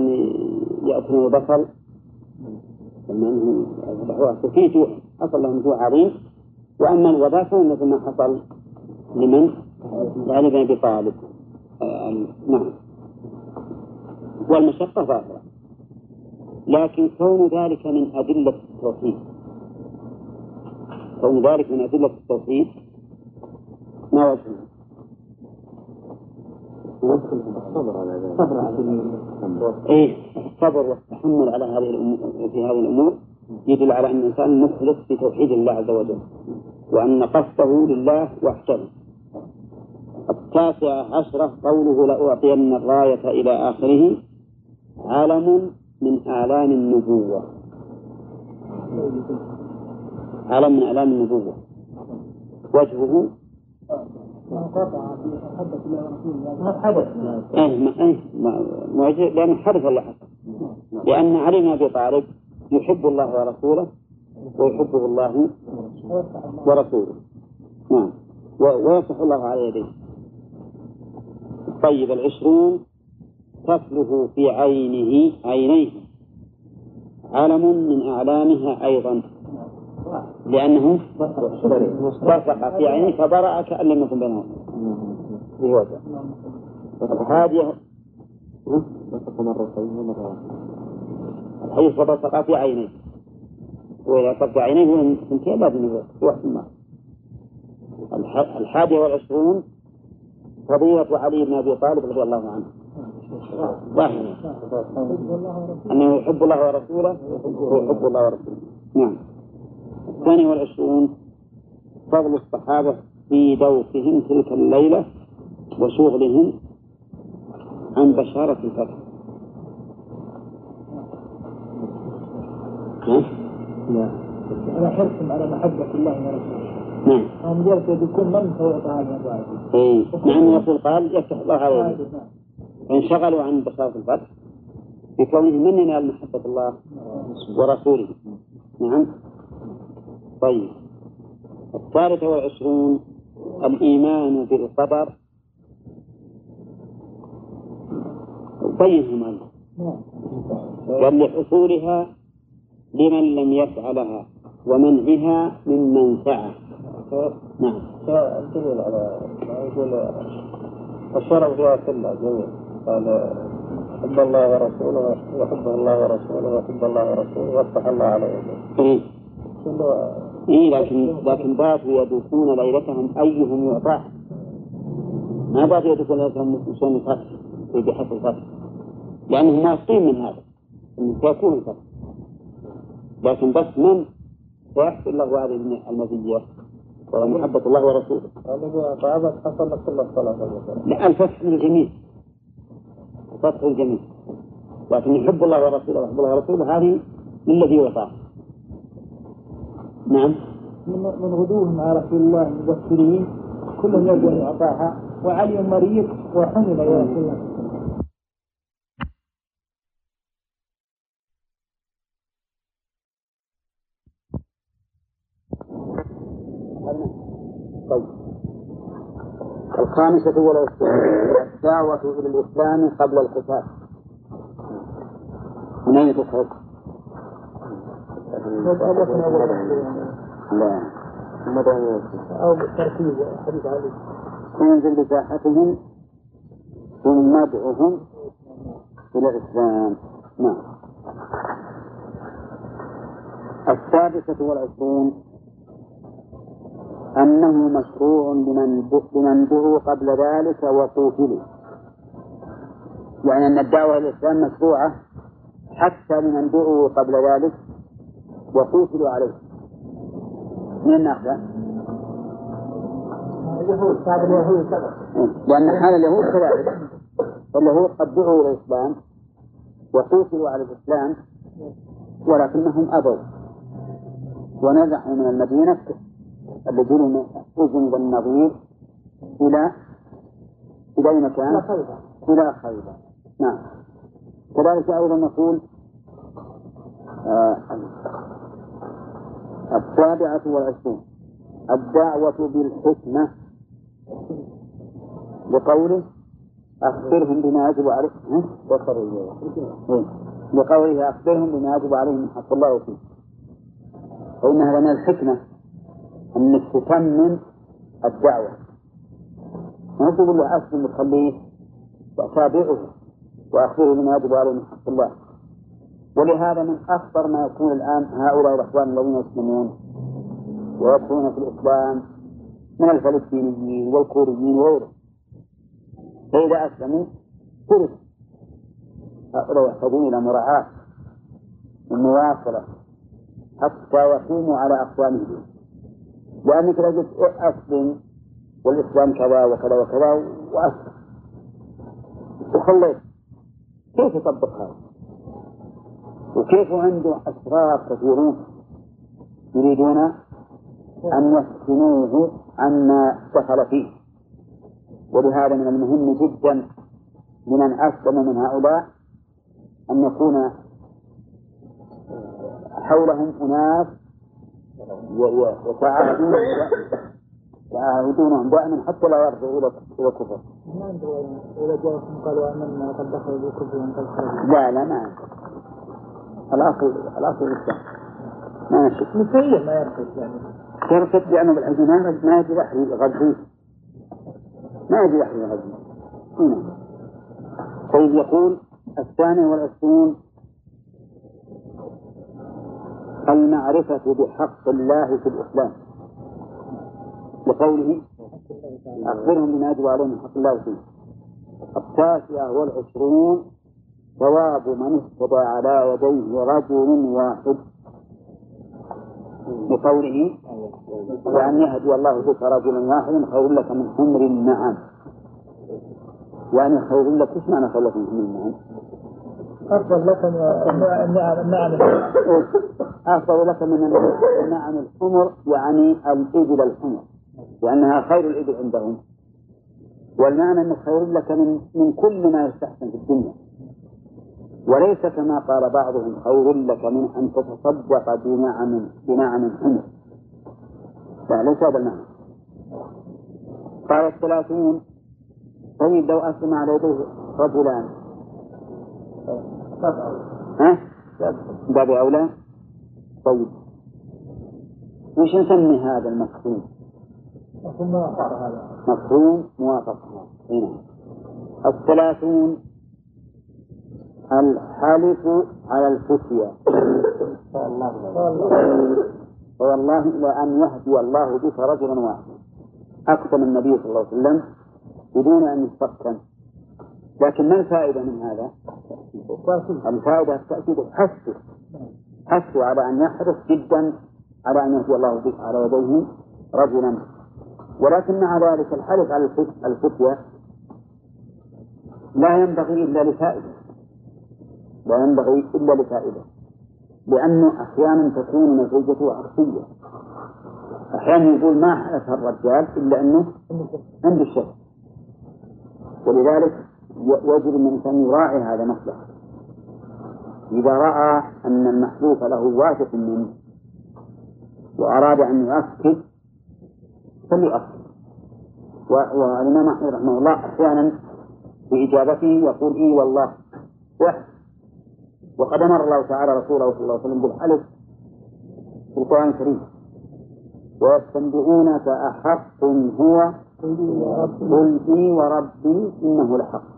يأكلون البصل ثم أنهم ذبحوها جوع حصل لهم جوع عظيم. وأما الوباء فهو ما حصل لمن؟ لعلي بن أبي طالب. آه، نعم. والمشقة ظاهرة. لكن كون ذلك من أدلة التوحيد. كون ذلك من أدلة التوحيد. ما وجهه؟ الصبر على ذلك. الصبر على إيه. الصبر والتحمل على هذه الأمور في هذه الأمور يدل على أن الإنسان مخلص في توحيد الله عز وجل وأن قصده لله وحده. التاسعة عشرة قوله لأعطين الراية إلى آخره علم من أعلام النبوة. علم من أعلام النبوة. وجهه؟ إيه ما إيه ما لأن حدث حصل لأن علي بن أبي طالب يحب الله ورسوله ويحبه الله ورسوله. نعم. ويصح الله على يديه. طيب العشرون كفله في عينه عينيه. علم من أعلامها أيضا. لأنه بصق في عينيه فبرأ كأن لم يكن بينهما. في وجه هذه بصق مرتين ومرة الحديث فبصق في عينيه. وإذا صق عينيه اثنتين لازم يروح الماء. الحادية والعشرون فضيلة علي بن أبي طالب رضي الله عنه. ظاهرا أنه يحب الله ورسوله. ويحب الله ورسوله. نعم. الثاني والعشرون فضل الصحابة في دوقهم تلك الليلة وشغلهم عن بشارة الفتح. ها؟ لا. على حرصهم على محبة الله ورسوله نعم. هم يرتد يكون من سيعطى هذه الرواية اي نعم الرسول قال يفتح الله عليه فانشغلوا عن بشارة الفتح بكونه من ينال محبة الله ورسوله. نعم. طيب. الثالثة والعشرون الإيمان بالقدر. بينهما قال لحصولها لمن لم يفعلها ومنعها ممن سعى نعم. الدليل على ما يقول الشرع فيها كلها جميع قال حب الله ورسوله وحب الله ورسوله وحب الله ورسوله وافتح الله على يديه. إيه. لكن لكن باتوا يدوكون ليلتهم أيهم يعطاه ما باتوا يدوكون ليلتهم يسوون الفتح بحث الفتح. لأنهم واثقين من هذا. أنه سيكون الفتح. لكن بس من ويحصل له هذه المزية وهي محبة الله ورسوله. هذا حصل لك كل الصلاة. لا الفتح من الجميع. الفتح الجميع. لكن يحب الله ورسوله ويحب الله ورسوله هذه للذي وفاه. نعم. من من غدوهم على رسول الله مبشرين كلهم يرجو ان يعطاها وعلي مريض وحمل يا رسول الله طيب الخامسة والعشرون الدعوة إلى الإسلام قبل القتال. من أين تخرج؟ لا. أو تركيز حديث علي. تنزل بساحتهم ثم ادعهم إلى الإسلام. نعم. السادسة والعشرون. أنه مشروع لمن دعوا قبل ذلك وقوتلوا يعني أن الدعوة إلى الإسلام مشروعة حتى لمن دعوا قبل ذلك وقوتلوا عليه. من ناخذه؟ اليهود هذا اليهود لأن حال اليهود كذلك. اليهود قد دعوا إلى الإسلام وقوتلوا على الإسلام ولكنهم أبوا. ونزحوا من المدينة الذين من أذن بالنظير إلى إلى أي مكان؟ إلى خيبر. إلى خيبر. نعم. كذلك أيضا نقول آه السابعة والعشرون. الدعوة بالحكمة. لقوله أخبرهم بما يجب عليهم. لقوله أخبرهم بما يجب عليهم. من حق الله وفيه فإن هذا من الحكمة. أنك تتمم الدعوة. ما تقول له أسلم وتخليه وتابعه وأخبره بما يجب عليه من حق الله. ولهذا من أخطر ما يكون الآن هؤلاء الإخوان الذين يسلمون ويدخلون في الإسلام من الفلسطينيين والكوريين وغيرهم. فإذا أسلموا ترك هؤلاء يحتاجون إلى مراعاة ومواصلة حتى يقوموا على أقوامهم. لأنك لو قلت أسلم والإسلام كذا وكذا وكذا وأسلم وخليت كيف يطبق هذا؟ وكيف عنده أشرار كثيرون يريدون أن يفتنوه عما دخل فيه؟ ولهذا من المهم جدا لمن أسلم من هؤلاء أن يكون حولهم أناس وتعاهدون يعاهدونهم دائما حتى لا يرجعوا إلى إلى الكفر. ما عنده إذا جاءكم قالوا آمنا قد دخلوا بالكفر وقد خرجوا لا لا ما عنده. الأصل الأصل الإسلام. ما نشوف. مثليا ما يرتد يعني يرتد لأنه بالحديث ما يجي أحد يغذيه. ما يجي أحد يغذيه. هنا. طيب يقول الثاني والعشرون المعرفة بحق الله في الإسلام. لقوله أخبرهم بما يجب عليهم من حق الله فيه. التاسعة والعشرون ثواب من اهتدى على يديه رجل واحد. لقوله وأن يهدي الله بك رجلا واحدا خير لك من حمر النعم يعني خير لك إيش معنى خير لك من حمر النعم؟ أفضل لك من النعم النعم أفضل لك من النعم الحمر يعني الإبل الحمر لأنها خير الإبل عندهم. والمعنى أنه خير لك من من كل ما يستحسن في الدنيا. وليس كما قال بعضهم خير لك من أن تتصدق بنعم بنعم حمر لا ليس هذا المعنى. قال الثلاثون طيب لو أسلم على يديه رجلان. ها؟ باب أولى؟ طيب. وش نسمي هذا المفهوم؟ ثم هذا. مفهوم موافقة هنا الثلاثون الحلف على الفتيا والله إلى أن يهدي الله بك رجلا واحدا. أقسم النبي صلى الله عليه وسلم بدون أن يستقسم لكن ما الفائدة من هذا؟ الفائدة التأكيد حثه حثه على أن يحرص جدا على أن يهدي الله بك على يديه رجلا. ولكن مع ذلك الحلف على الفتية لا ينبغي إلا لفائدة. لا ينبغي إلا لفائدة. لأنه أحيانا تكون نتيجته عكسية. أحيانا يقول ما حلف الرجال إلا أنه عنده الشك ولذلك يجب أن الإنسان يراعي هذا مصلحة إذا رأى أن المحلوف له واثق منه وأراد أن يؤكد فليؤكد. والإمام أحمد رحمه الله أحيانا في إجابته يقول إي والله وحد وقد أمر الله تعالى رسوله صلى الله عليه وسلم بالحلف في القرآن الكريم. ويستنبئونك أحق هو قل إي وربي إنه لحق.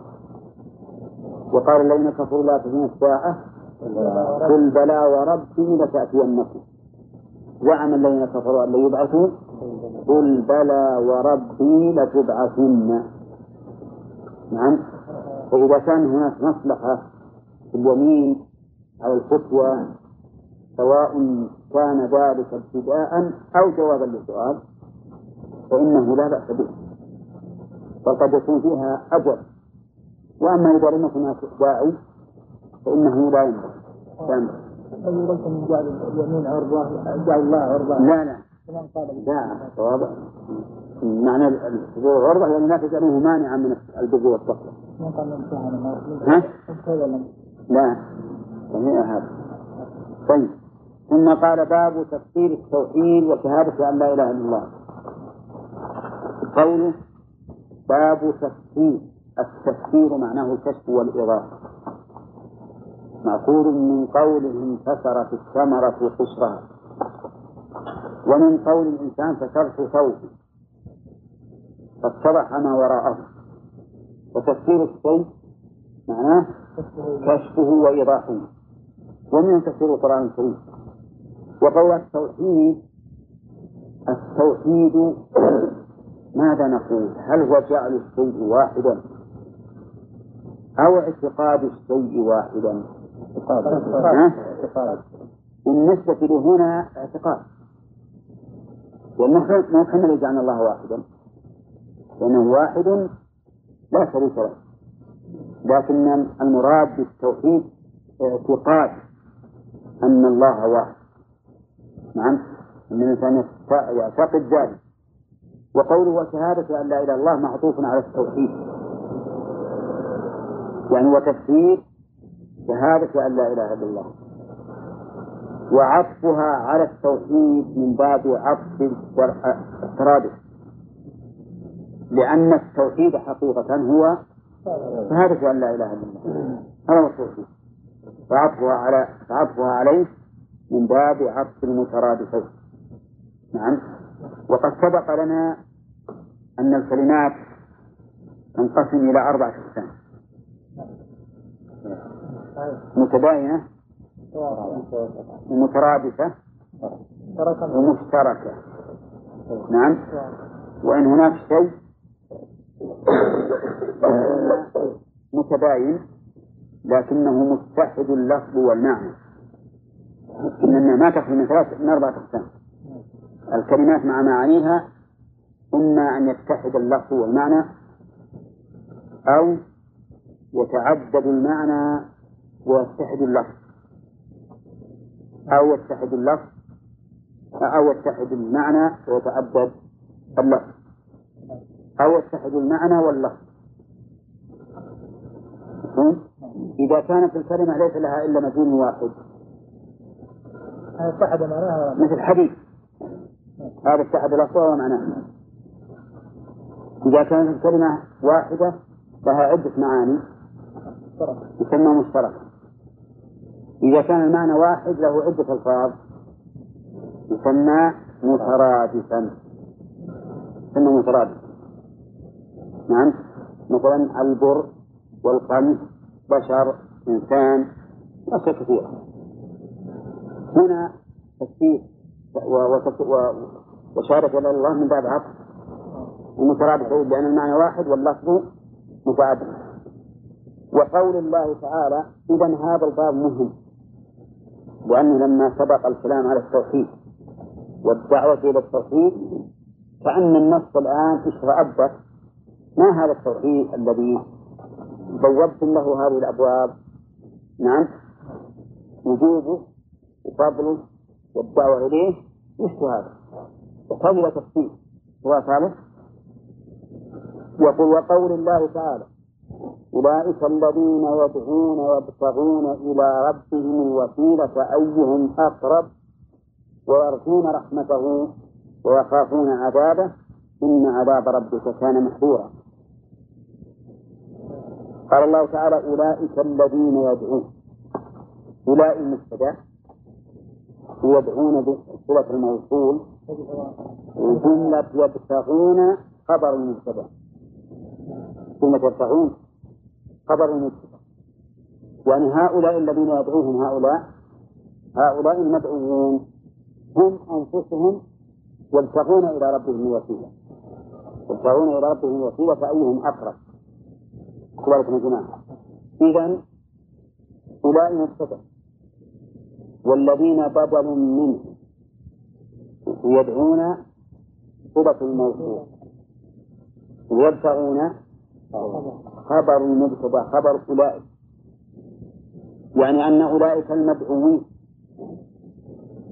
وقال الذين كفروا لا تزن الساعة قل بلى وربي لتأتينكم. زعم الذين كفروا أن يبعثوا قل بلى وربي لتبعثن. نعم. فإذا كان هناك مصلحة في اليمين على الفتوى سواء كان ذلك ابتداء أو جوابا للسؤال فإنه لا بأس به. بل قد يكون فيها أجر. وأما إذا لم يكن هناك داعي فإنه لا ينبغي. لا ينبغي. من جعل اليمين عرضة جعل الله عرضة لا لا. لا صواب معنى الحضور عرضة يعني لا تجعله مانعا من البر والتقوى. ما قال لا. صحيح هذا. طيب. ثم قال باب تفسير التوحيد وشهادة أن لا إله إلا الله. قوله باب تفسير. التفسير معناه الكشف والإضافة. مأخوذ من قوله انكسرت الثمرة قشرها ومن قول الإنسان كسرت ثوبي فاتضح ما وراءه. وتفسير الشيء معناه كشفه وإيضاحه ومن تفسير القرآن الكريم. وقول التوحيد التوحيد ماذا نقول؟ هل هو جعل الشيء واحدا؟ أو اعتقاد الشيء واحدا؟ ها؟ بالنسبة لهنا اعتقاد. لأنه ما كان اللي جعلنا الله واحدا لأنه واحد لا شريك له. لكن المراد بالتوحيد اعتقاد أن الله واحد. نعم؟ أن الإنسان يعتقد ذلك. وقوله وشهادة أن لا إله إلا الله معطوف على التوحيد. يعني وتفسير شهادة أن لا إله إلا الله. وعطفها على التوحيد من باب عطف الترادف لأن التوحيد حقيقة هو شهادة أن لا إله إلا الله. هذا هو التوحيد. فعطفها على فعطفها عليه من باب عطف المترادفين. نعم. وقد سبق لنا أن الكلمات تنقسم إلى أربعة أقسام. متباينة ومترادفة ومشتركة. نعم. وإن هناك شيء؟ متباين لكنه متحد اللفظ والمعنى. إننا ما تخلو من ثلاث من أربعة أقسام. الكلمات مع معانيها إما أن يتحد اللفظ والمعنى أو يتعدد المعنى ويتحد اللفظ. أو يتحد اللفظ أو يتحد المعنى ويتعدد اللفظ. أو يتحد المعنى واللفظ. إذا كانت الكلمة ليس لها إلا مدين واحد. اتحد معناها مثل حديث. هذا اتحد لفظها ومعناها إذا كانت الكلمة واحدة لها عدة معاني. يسمى مشترك إذا كان المعنى واحد له عدة ألفاظ. يسمى مترادفا. يسمى مترادفا. نعم. مثلا البر والقمح بشر إنسان أشياء كثيرة. هنا تفسير وشهادة إلى الله من باب عطف ومترادف لأن المعنى واحد واللفظ متعدد. وقول الله تعالى إذا هذا الباب مهم لأنه لما سبق الكلام على التوحيد والدعوة إلى التوحيد كأن النص الآن اشتغبت ما هذا التوحيد الذي بوبتم له هذه الأبواب؟ نعم. وجوبه وفضله والدعوة إليه وش هذا؟ وقبل تفسير هو ثالث. يقول وقول الله تعالى أولئك الذين يدعون يبتغون إلى ربهم الوسيلة أيهم أقرب ويرجون رحمته ويخافون عذابه. إن عذاب ربك كان محذورا قال الله تعالى أولئك الذين يدعون. أولئك المبتدأ. يدعون بصلة الموصول. وجملة يبتغون خبر المبتدأ. جملة يبتغون خبر المبتدأ يعني هؤلاء الذين يدعوهم هؤلاء هؤلاء المدعوون هم أنفسهم يبتغون إلى ربهم الوسيلة. يبتغون إلى ربهم الوسيلة فأيهم أقرب. كذلك جماعة؟ إذا أولئك مبتدأ. والذين بدل منه يدعون صلة الموصول. ويبتغون خبر المبتدأ خبر أولئك. يعني أن أولئك المدعوين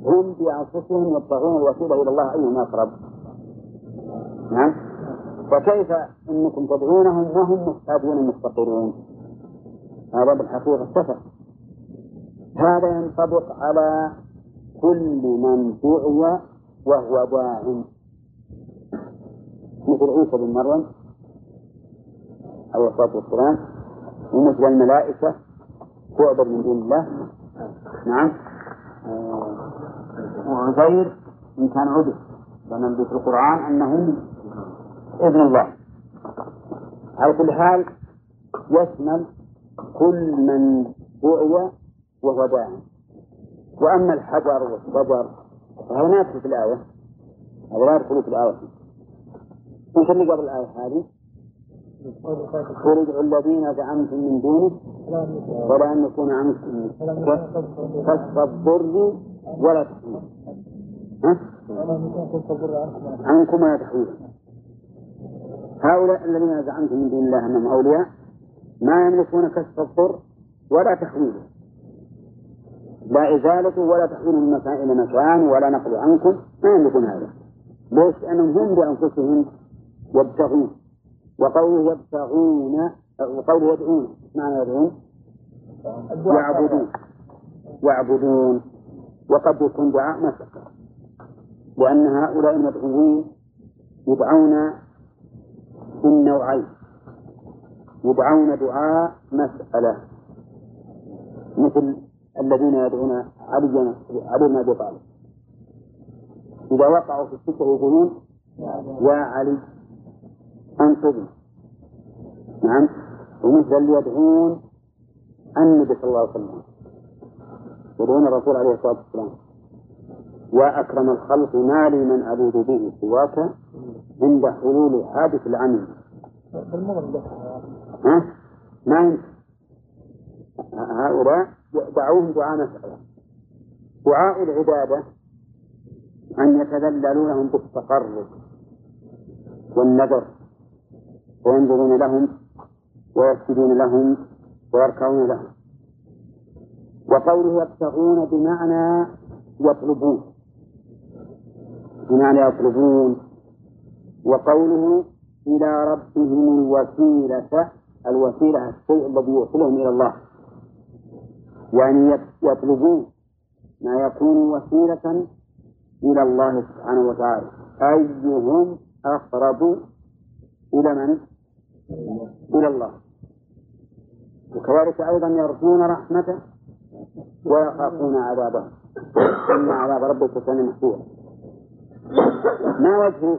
هم بأنفسهم يبتغون الوسيلة إلى الله أيهم أقرب نعم. فكيف أنكم تدعونهم وهم محتاجون مفتقرون هذا بالحقيقة سفر هذا ينطبق على كل من دعي وهو داع. مثل عيسى بن مريم عليه الصلاة والسلام ومثل الملائكة تعبد من دون الله. نعم. وعزير إن كان عبد لأن في القرآن أنه ابن الله. على كل حال يشمل كل من دعي وهو داعي وأما الحجر فهذا ما يدخل في الآية هذا لا يدخل في الآية. وش اللي قبل الآية هذه؟ قل ادعوا الذين زعمتم من دونه ولا أن يكون عنكم كشف الضر ولا تحويل؟ عنكم ولا تحويل هؤلاء الذين زعمتم من دون الله أنهم أولياء ما يملكون كشف الضر ولا تحويله لا إزالة ولا تحويل من مكان إلى مكان ولا نقل عنكم ما يملكون هذا ليش؟ لأنهم هم بأنفسهم يبتغون وقوله يبتغون وقوله يدعون معنى يدعون؟ يعبدون. يعبدون. وقد يكون دعاء مسألة لأن هؤلاء المدعوين يدعون بالنوعين. يدعون دعاء مسألة. مثل الذين يدعون علي علي بن ابي طالب إذا وقعوا في السكه يقولون يا علي. انقذني نعم؟ ومثل يدعون النبي صلى الله عليه وسلم. يدعون الرسول عليه الصلاة والسلام. يا أكرم الخلق ما لي من اعوذ به سواك عند حلول حادث العمل. ها؟ ما يمكن هؤلاء دعوهم دعاء مسألة دعاء العبادة أن يتذللوا لهم بالتقرب والنذر. وينظرون لهم ويسجدون لهم ويركعون لهم. وقوله يبتغون بمعنى يطلبون. بمعنى يطلبون. وقوله إلى ربهم الوسيلة الوسيلة الشيء الذي يوصلهم إلى الله. يعني يطلبون ما يكون وسيلة إلى الله سبحانه وتعالى. أيهم أقرب إلى من؟ إلى الله. وكذلك أيضا يرجون رحمته ويخافون عذابه. إن عذاب ربك كان محفوظا ما وجه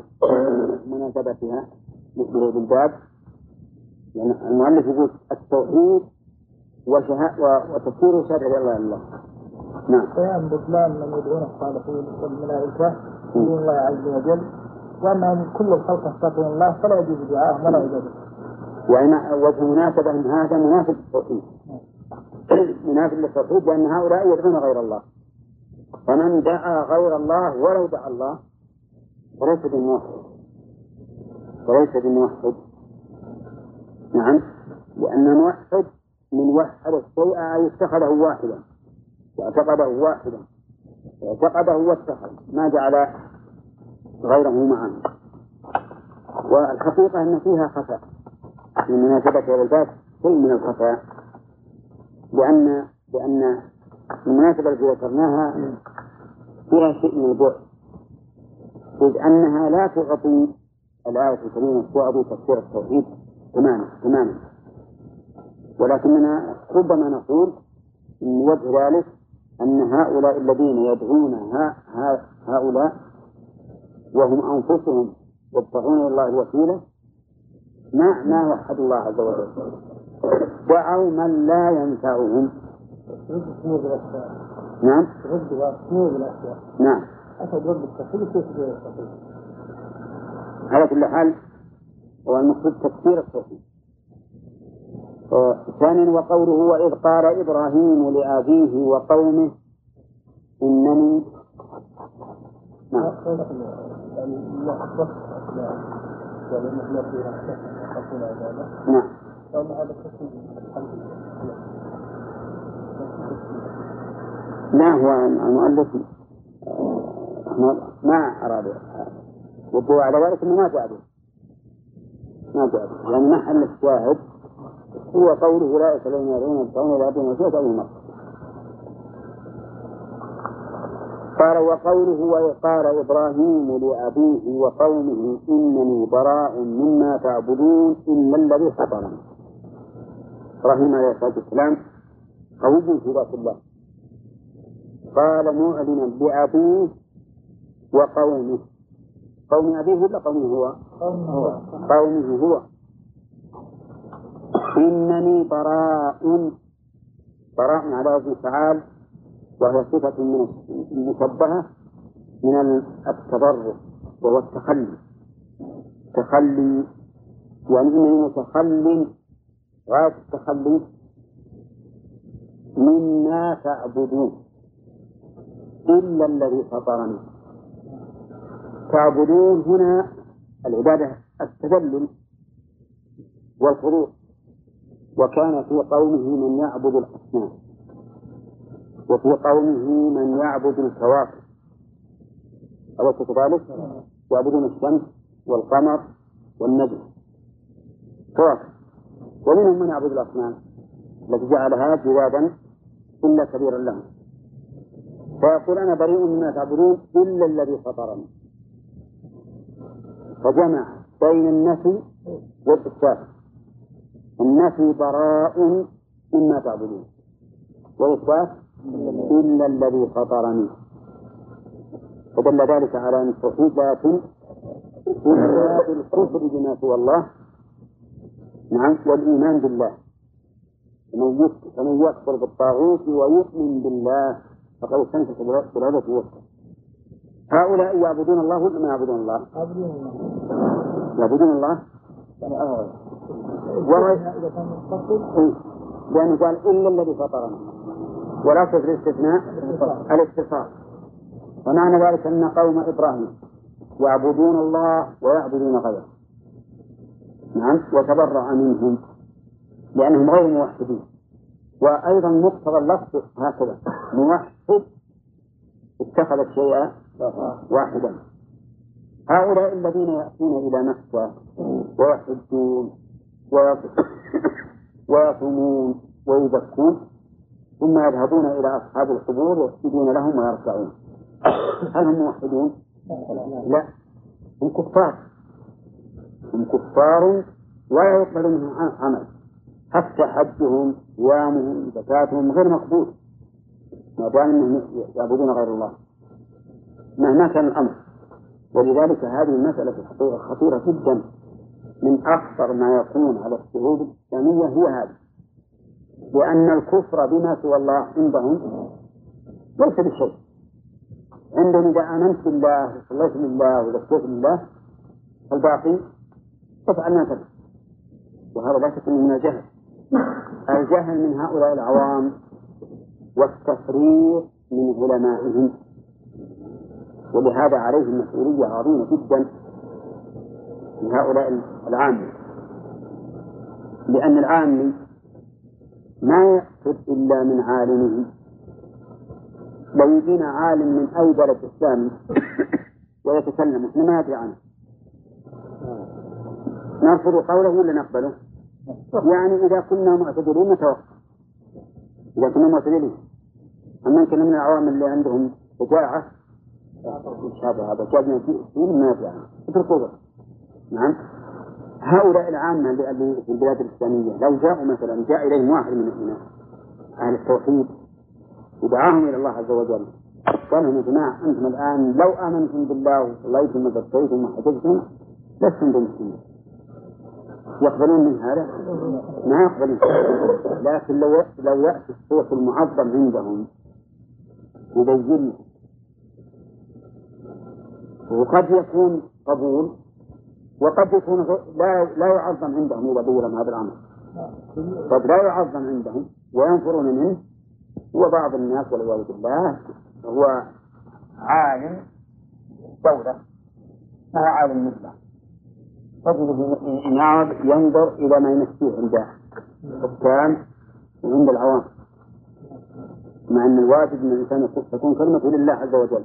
مناسبتها بالباب؟ يعني المؤلف يقول التوحيد وتفسير شرع الله الله. نعم. بيان بطلان من يدعون الصالحين والملائكة دون الله عز وجل وأنهم كل الخلق يستغفرون الله فلا يجوز دعاءهم ولا عبادتهم وإن وجه مناسبة أن هذا مناسب للتوحيد. مناسب للتوحيد لأن هؤلاء يدعون غير الله. فمن دعا غير الله ولو دعا الله فليس بموحد فليس بموحد نعم. لأن الموحد من وحد الشيء أي اتخذه واحدا. واعتقده واحدا. اعتقده واتخذ. ما جعل غيره معه. والحقيقة أن فيها خفاء. في مناسبة هذا الباب شيء من الخفاء لأن لأن المناسبة التي ذكرناها فيها شيء من البعد. إذ أنها لا تعطي الآية الكريمة تعطي تفسير التوحيد تماما تماما. ولكننا ربما نقول من وجه ذلك أن هؤلاء الذين يدعون هؤلاء وهم أنفسهم يبتغون إلى الله الوسيلة ما ما وحدوا الله عز وجل. دعوا من لا ينفعهم. نعم. نعم. على كل حال هو المقصود تكفير التوحيد ثانيا وقوله وإذ قال إبراهيم لأبيه وقومه إنني. نعم. نعم. لا هو المؤلف؟ ما أراد. والدعاء على ذلك أنه ما جاء به. ما جاء به. لأن محل الشاهد هو قوله أولئك الذين يدعون إلى ربهم وسيلة أو مرة قال وقوله وقال إبراهيم لأبيه وقومه إنني براء مما تعبدون إلا الذي فطرني إبراهيم عليه الصلاة والسلام قوي في ذات الله. قال معلنا لأبيه وقومه. قوم أبيه ولا قومه هو؟ قومه هو. إنني براء. براء على وزن وهي صفة من المشبهة من التضرر وهو التخلي. تخلي يعني إنني متخل غاية التخلي مما تعبدون إلا الذي فطرني. تعبدون هنا العبادة التذلل والخضوع وكان في قومه من يعبد الأصنام. وفي قومه من يعبد الكواكب. أليس كذلك؟ يعبدون الشمس والقمر والنجم. كواكب. ومنهم من يعبد الأصنام. التي جعلها جوادا إلا كبيرا لهم. فيقول أنا بريء مما تعبدون إلا الذي فطرني. فجمع بين النفي والإثبات النفي براء مما تعبدون. والإثبات إلا الذي فطرني فدل ذلك على أن التوحيد لا يتم إلا بالكفر بما سوى الله. نعم والإيمان بالله. فمن يكفر بالطاغوت ويؤمن بالله فقد استمسك بالعروة الوثقى هؤلاء يعبدون الله ولا ما يعبدون الله؟ يعبدون الله؟ إيه. لأنه قال إلا الذي فطرنا ولا في الاستثناء الاتصال ومعنى ذلك أن قوم إبراهيم يعبدون الله ويعبدون غيره. نعم وتبرأ منهم لأنهم غير موحدين. وأيضا مقتضى اللفظ هكذا موحد اتخذ الشيء واحدا. هؤلاء الذين يأتون إلى مكة ويحجون ويصومون ويزكون ثم يذهبون إلى أصحاب القبور ويسجدون لهم ويركعون هل هم موحدون؟ لا. هم كفار. هم كفار ولا يقبل منهم عمل. حتى حجهم صيامهم زكاتهم غير مقبول. ما دام إنهم يعبدون غير الله. مهما كان الأمر. ولذلك هذه المسألة الحقيقة خطيرة جدا. من أخطر ما يكون على الشعوب الإسلامية هي هذه. لأن الكفر بما سوى الله عندهم ليس بشيء. عندهم إذا آمنت بالله وصليت لله وزكيت لله الباقي افعل ما تبي وهذا لا شك من الجهل. الجهل من هؤلاء العوام والتفريط من علمائهم. ولهذا عليهم مسؤولية عظيمة جدا من هؤلاء العامة. لأن العامي ما يقصد إلا من عالمه. لو يجينا عالم من أي بلد إسلامي ويتكلم إحنا ما ندري عنه. نرفض قوله ولا نقبله؟ يعني إذا كنا معتدلين نتوقف. إذا كنا معتدلين أما إن كنا من العوام اللي عندهم شجاعة هذا هذا جابنا فيه ما ندري عنه اتركوه نعم. هؤلاء العامة اللي في البلاد الإسلامية لو جاءوا مثلا جاء إليهم واحد من أهل التوحيد ودعاهم إلى الله عز وجل قال لهم يا جماعة أنتم الآن لو آمنتم بالله وصليتم وزكيتم وحججتم لستم بمسلمين يقبلون من هذا؟ ما يقبلون لكن لو لو يأتي الشيخ المعظم عندهم يبين وقد يكون قبول وقد يكون لا لا يعظم عندهم إذا بين هذا الأمر قد لا يعظم عندهم وينفرون منه. وبعض الناس والعياذ بالله هو عالم دولة ما عالم مثله. تجده ينظر إلى ما يمشيه عند الحكام وعند العوام. مع أن الواجب أن الإنسان تكون كلمة لله عز وجل.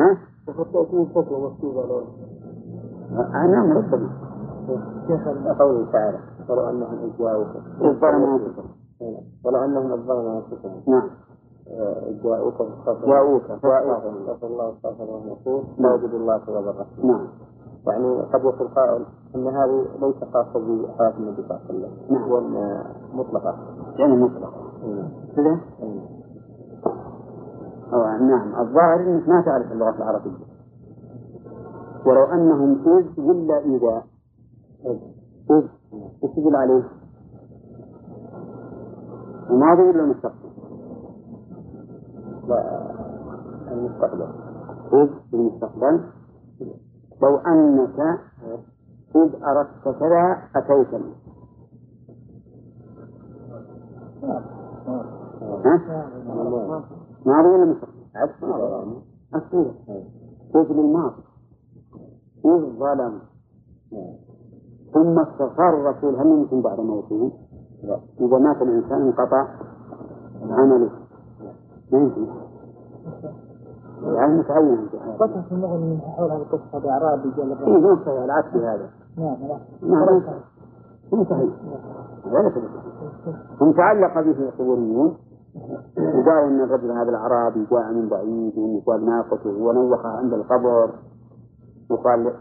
ها؟ أنا مرتب شيخ قوله تعالى؟ ولو أنهم إذ جاءوكم ظلموا أنفسهم ولو أنهم إذ ظلموا أنفسهم نعم. جاءوك جاءوك استغفر الله واستغفر الله الرسول لا يجد الله تواب الرحيم نعم. يعني قد يقول قائل أن هذه ليس خاصة بحياة النبي صلى الله عليه وسلم. نعم. وأن مطلقة. يعني مطلق كذا أو نعم. الظاهر إنك ما تعرف اللغة العربية. ولو أنهم إذ ولا إذا إذ إيش تقول عليه؟ الماضي ولا المستقبل؟ المستقبل إذ في المستقبل لو أنك إذ أردت كذا أتيتني؟ ماضي ولا مستقبل؟ أصير إذ للماضي إذ ظلم. ثم استغفر الرسول هل يمكن بعد موته؟ إذا مات الإنسان انقطع عمله. ما يمكن. يعني متعين. قصص المغني حول هذه القصة بأعرابي جل اي مو صحيح العكس هذا. نعم ما مو صحيح. هذا ليس هم تعلق به القبوريون. وقالوا ان الرجل هذا الأعرابي جاء من بعيد وقال ناقته ونوخها عند القبر. وقال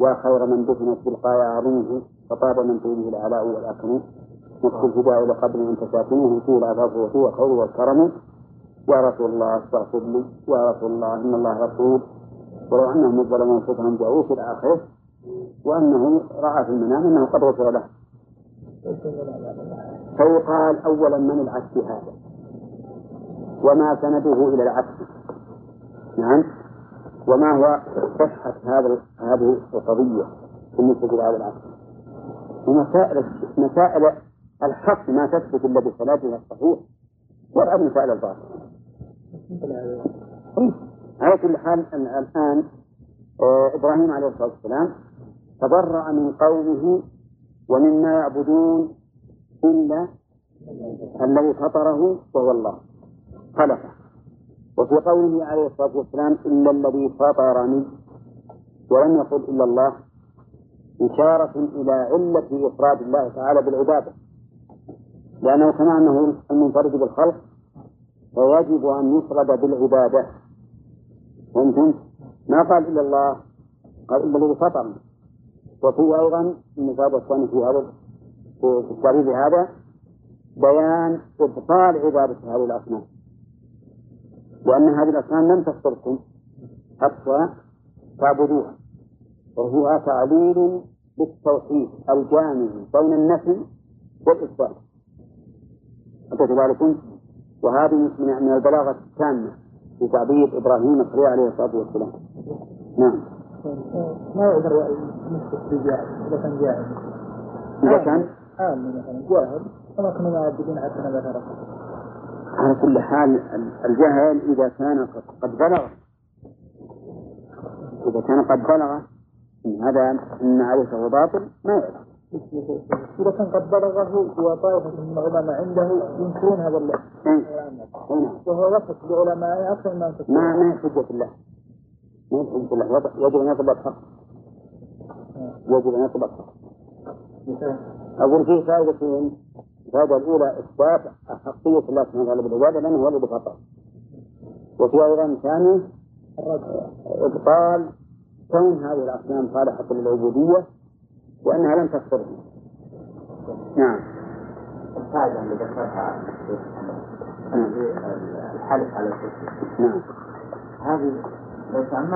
يا خير من دفنت بالقايا عظيمه فطاب من طوله العلاء والاكرم نفس الفداء لقبر انت ساكنه فيه العفاف وفيه الخير والكرم. يا رسول الله استغفر لي. يا رسول الله إن الله رسول ولو أنهم ظلموا أنفسهم جاءوه في الآخرة وأنه رأى في المنام أنه قد غفر له. فيقال اولا من العكس هذا؟ وما سنده إلى العكس. نعم. وما هو صحة هذا هذه القضية بالنسبة لهذا العكس ومسائل مسائل الحق ما تثبت إلا بثلاثها الصحيح ولا مسائل الباطل. على كل حال الآن آه، إبراهيم عليه الصلاة والسلام تبرأ من قومه ومما يعبدون إلا الذي فطره وهو الله. خلقه. وفي قوله عليه الصلاة والسلام إلا الذي فطرني ولم يقل إلا الله إشارة إلى علة إفراد الله تعالى بالعبادة. لأنه كما أنه المنفرد بالخلق فيجب أن يفرد بالعبادة. فهمتم؟ ما قال إلا الله قال إلا الذي فطرني. وفي أيضا المفاد الثاني في هذا في التعريف هذا بيان إبطال عبادة هذه الأصنام. لأن هذه الأصنام لم تفطركم حتى تعبدوها. وهو تعليل بالتوحيد الجامع بين النفي والإثبات أتت وهذه من البلاغة التامة في تعبير إبراهيم الخليل عليه الصلاة والسلام. نعم. ما يقدر يمسك بجاهل إذا كان جاهل. إذا كان؟ عالم مثلا جاهل. فما كنا معذبين حتى نبات على كل حال الجهل إذا كان قد بلغ إذا كان قد بلغ إن هذا أن عليه فهو باطل ما يعرف. إذا كان قد بلغه وطائفة من العلماء عنده ينكرون هذا اللفظ. إيه. إيه. وهو وصف بعلماء أكثر ما ما هي حجة الله ما هي حجة الله يجب أن يضبطها يجب أن يضبطها أقول فيه فائدتين الفائدة الأولى إثبات أحقية الله سبحانه وتعالى بالعبادة لأنه هو الذي فطر وفي أيضا ثانية إبطال كون هذه الأصنام صالحة للعبودية وأنها لم تفطرهم نعم. الفائدة اللي ذكرها الحلف على الكفر نعم. هذه لو تأملت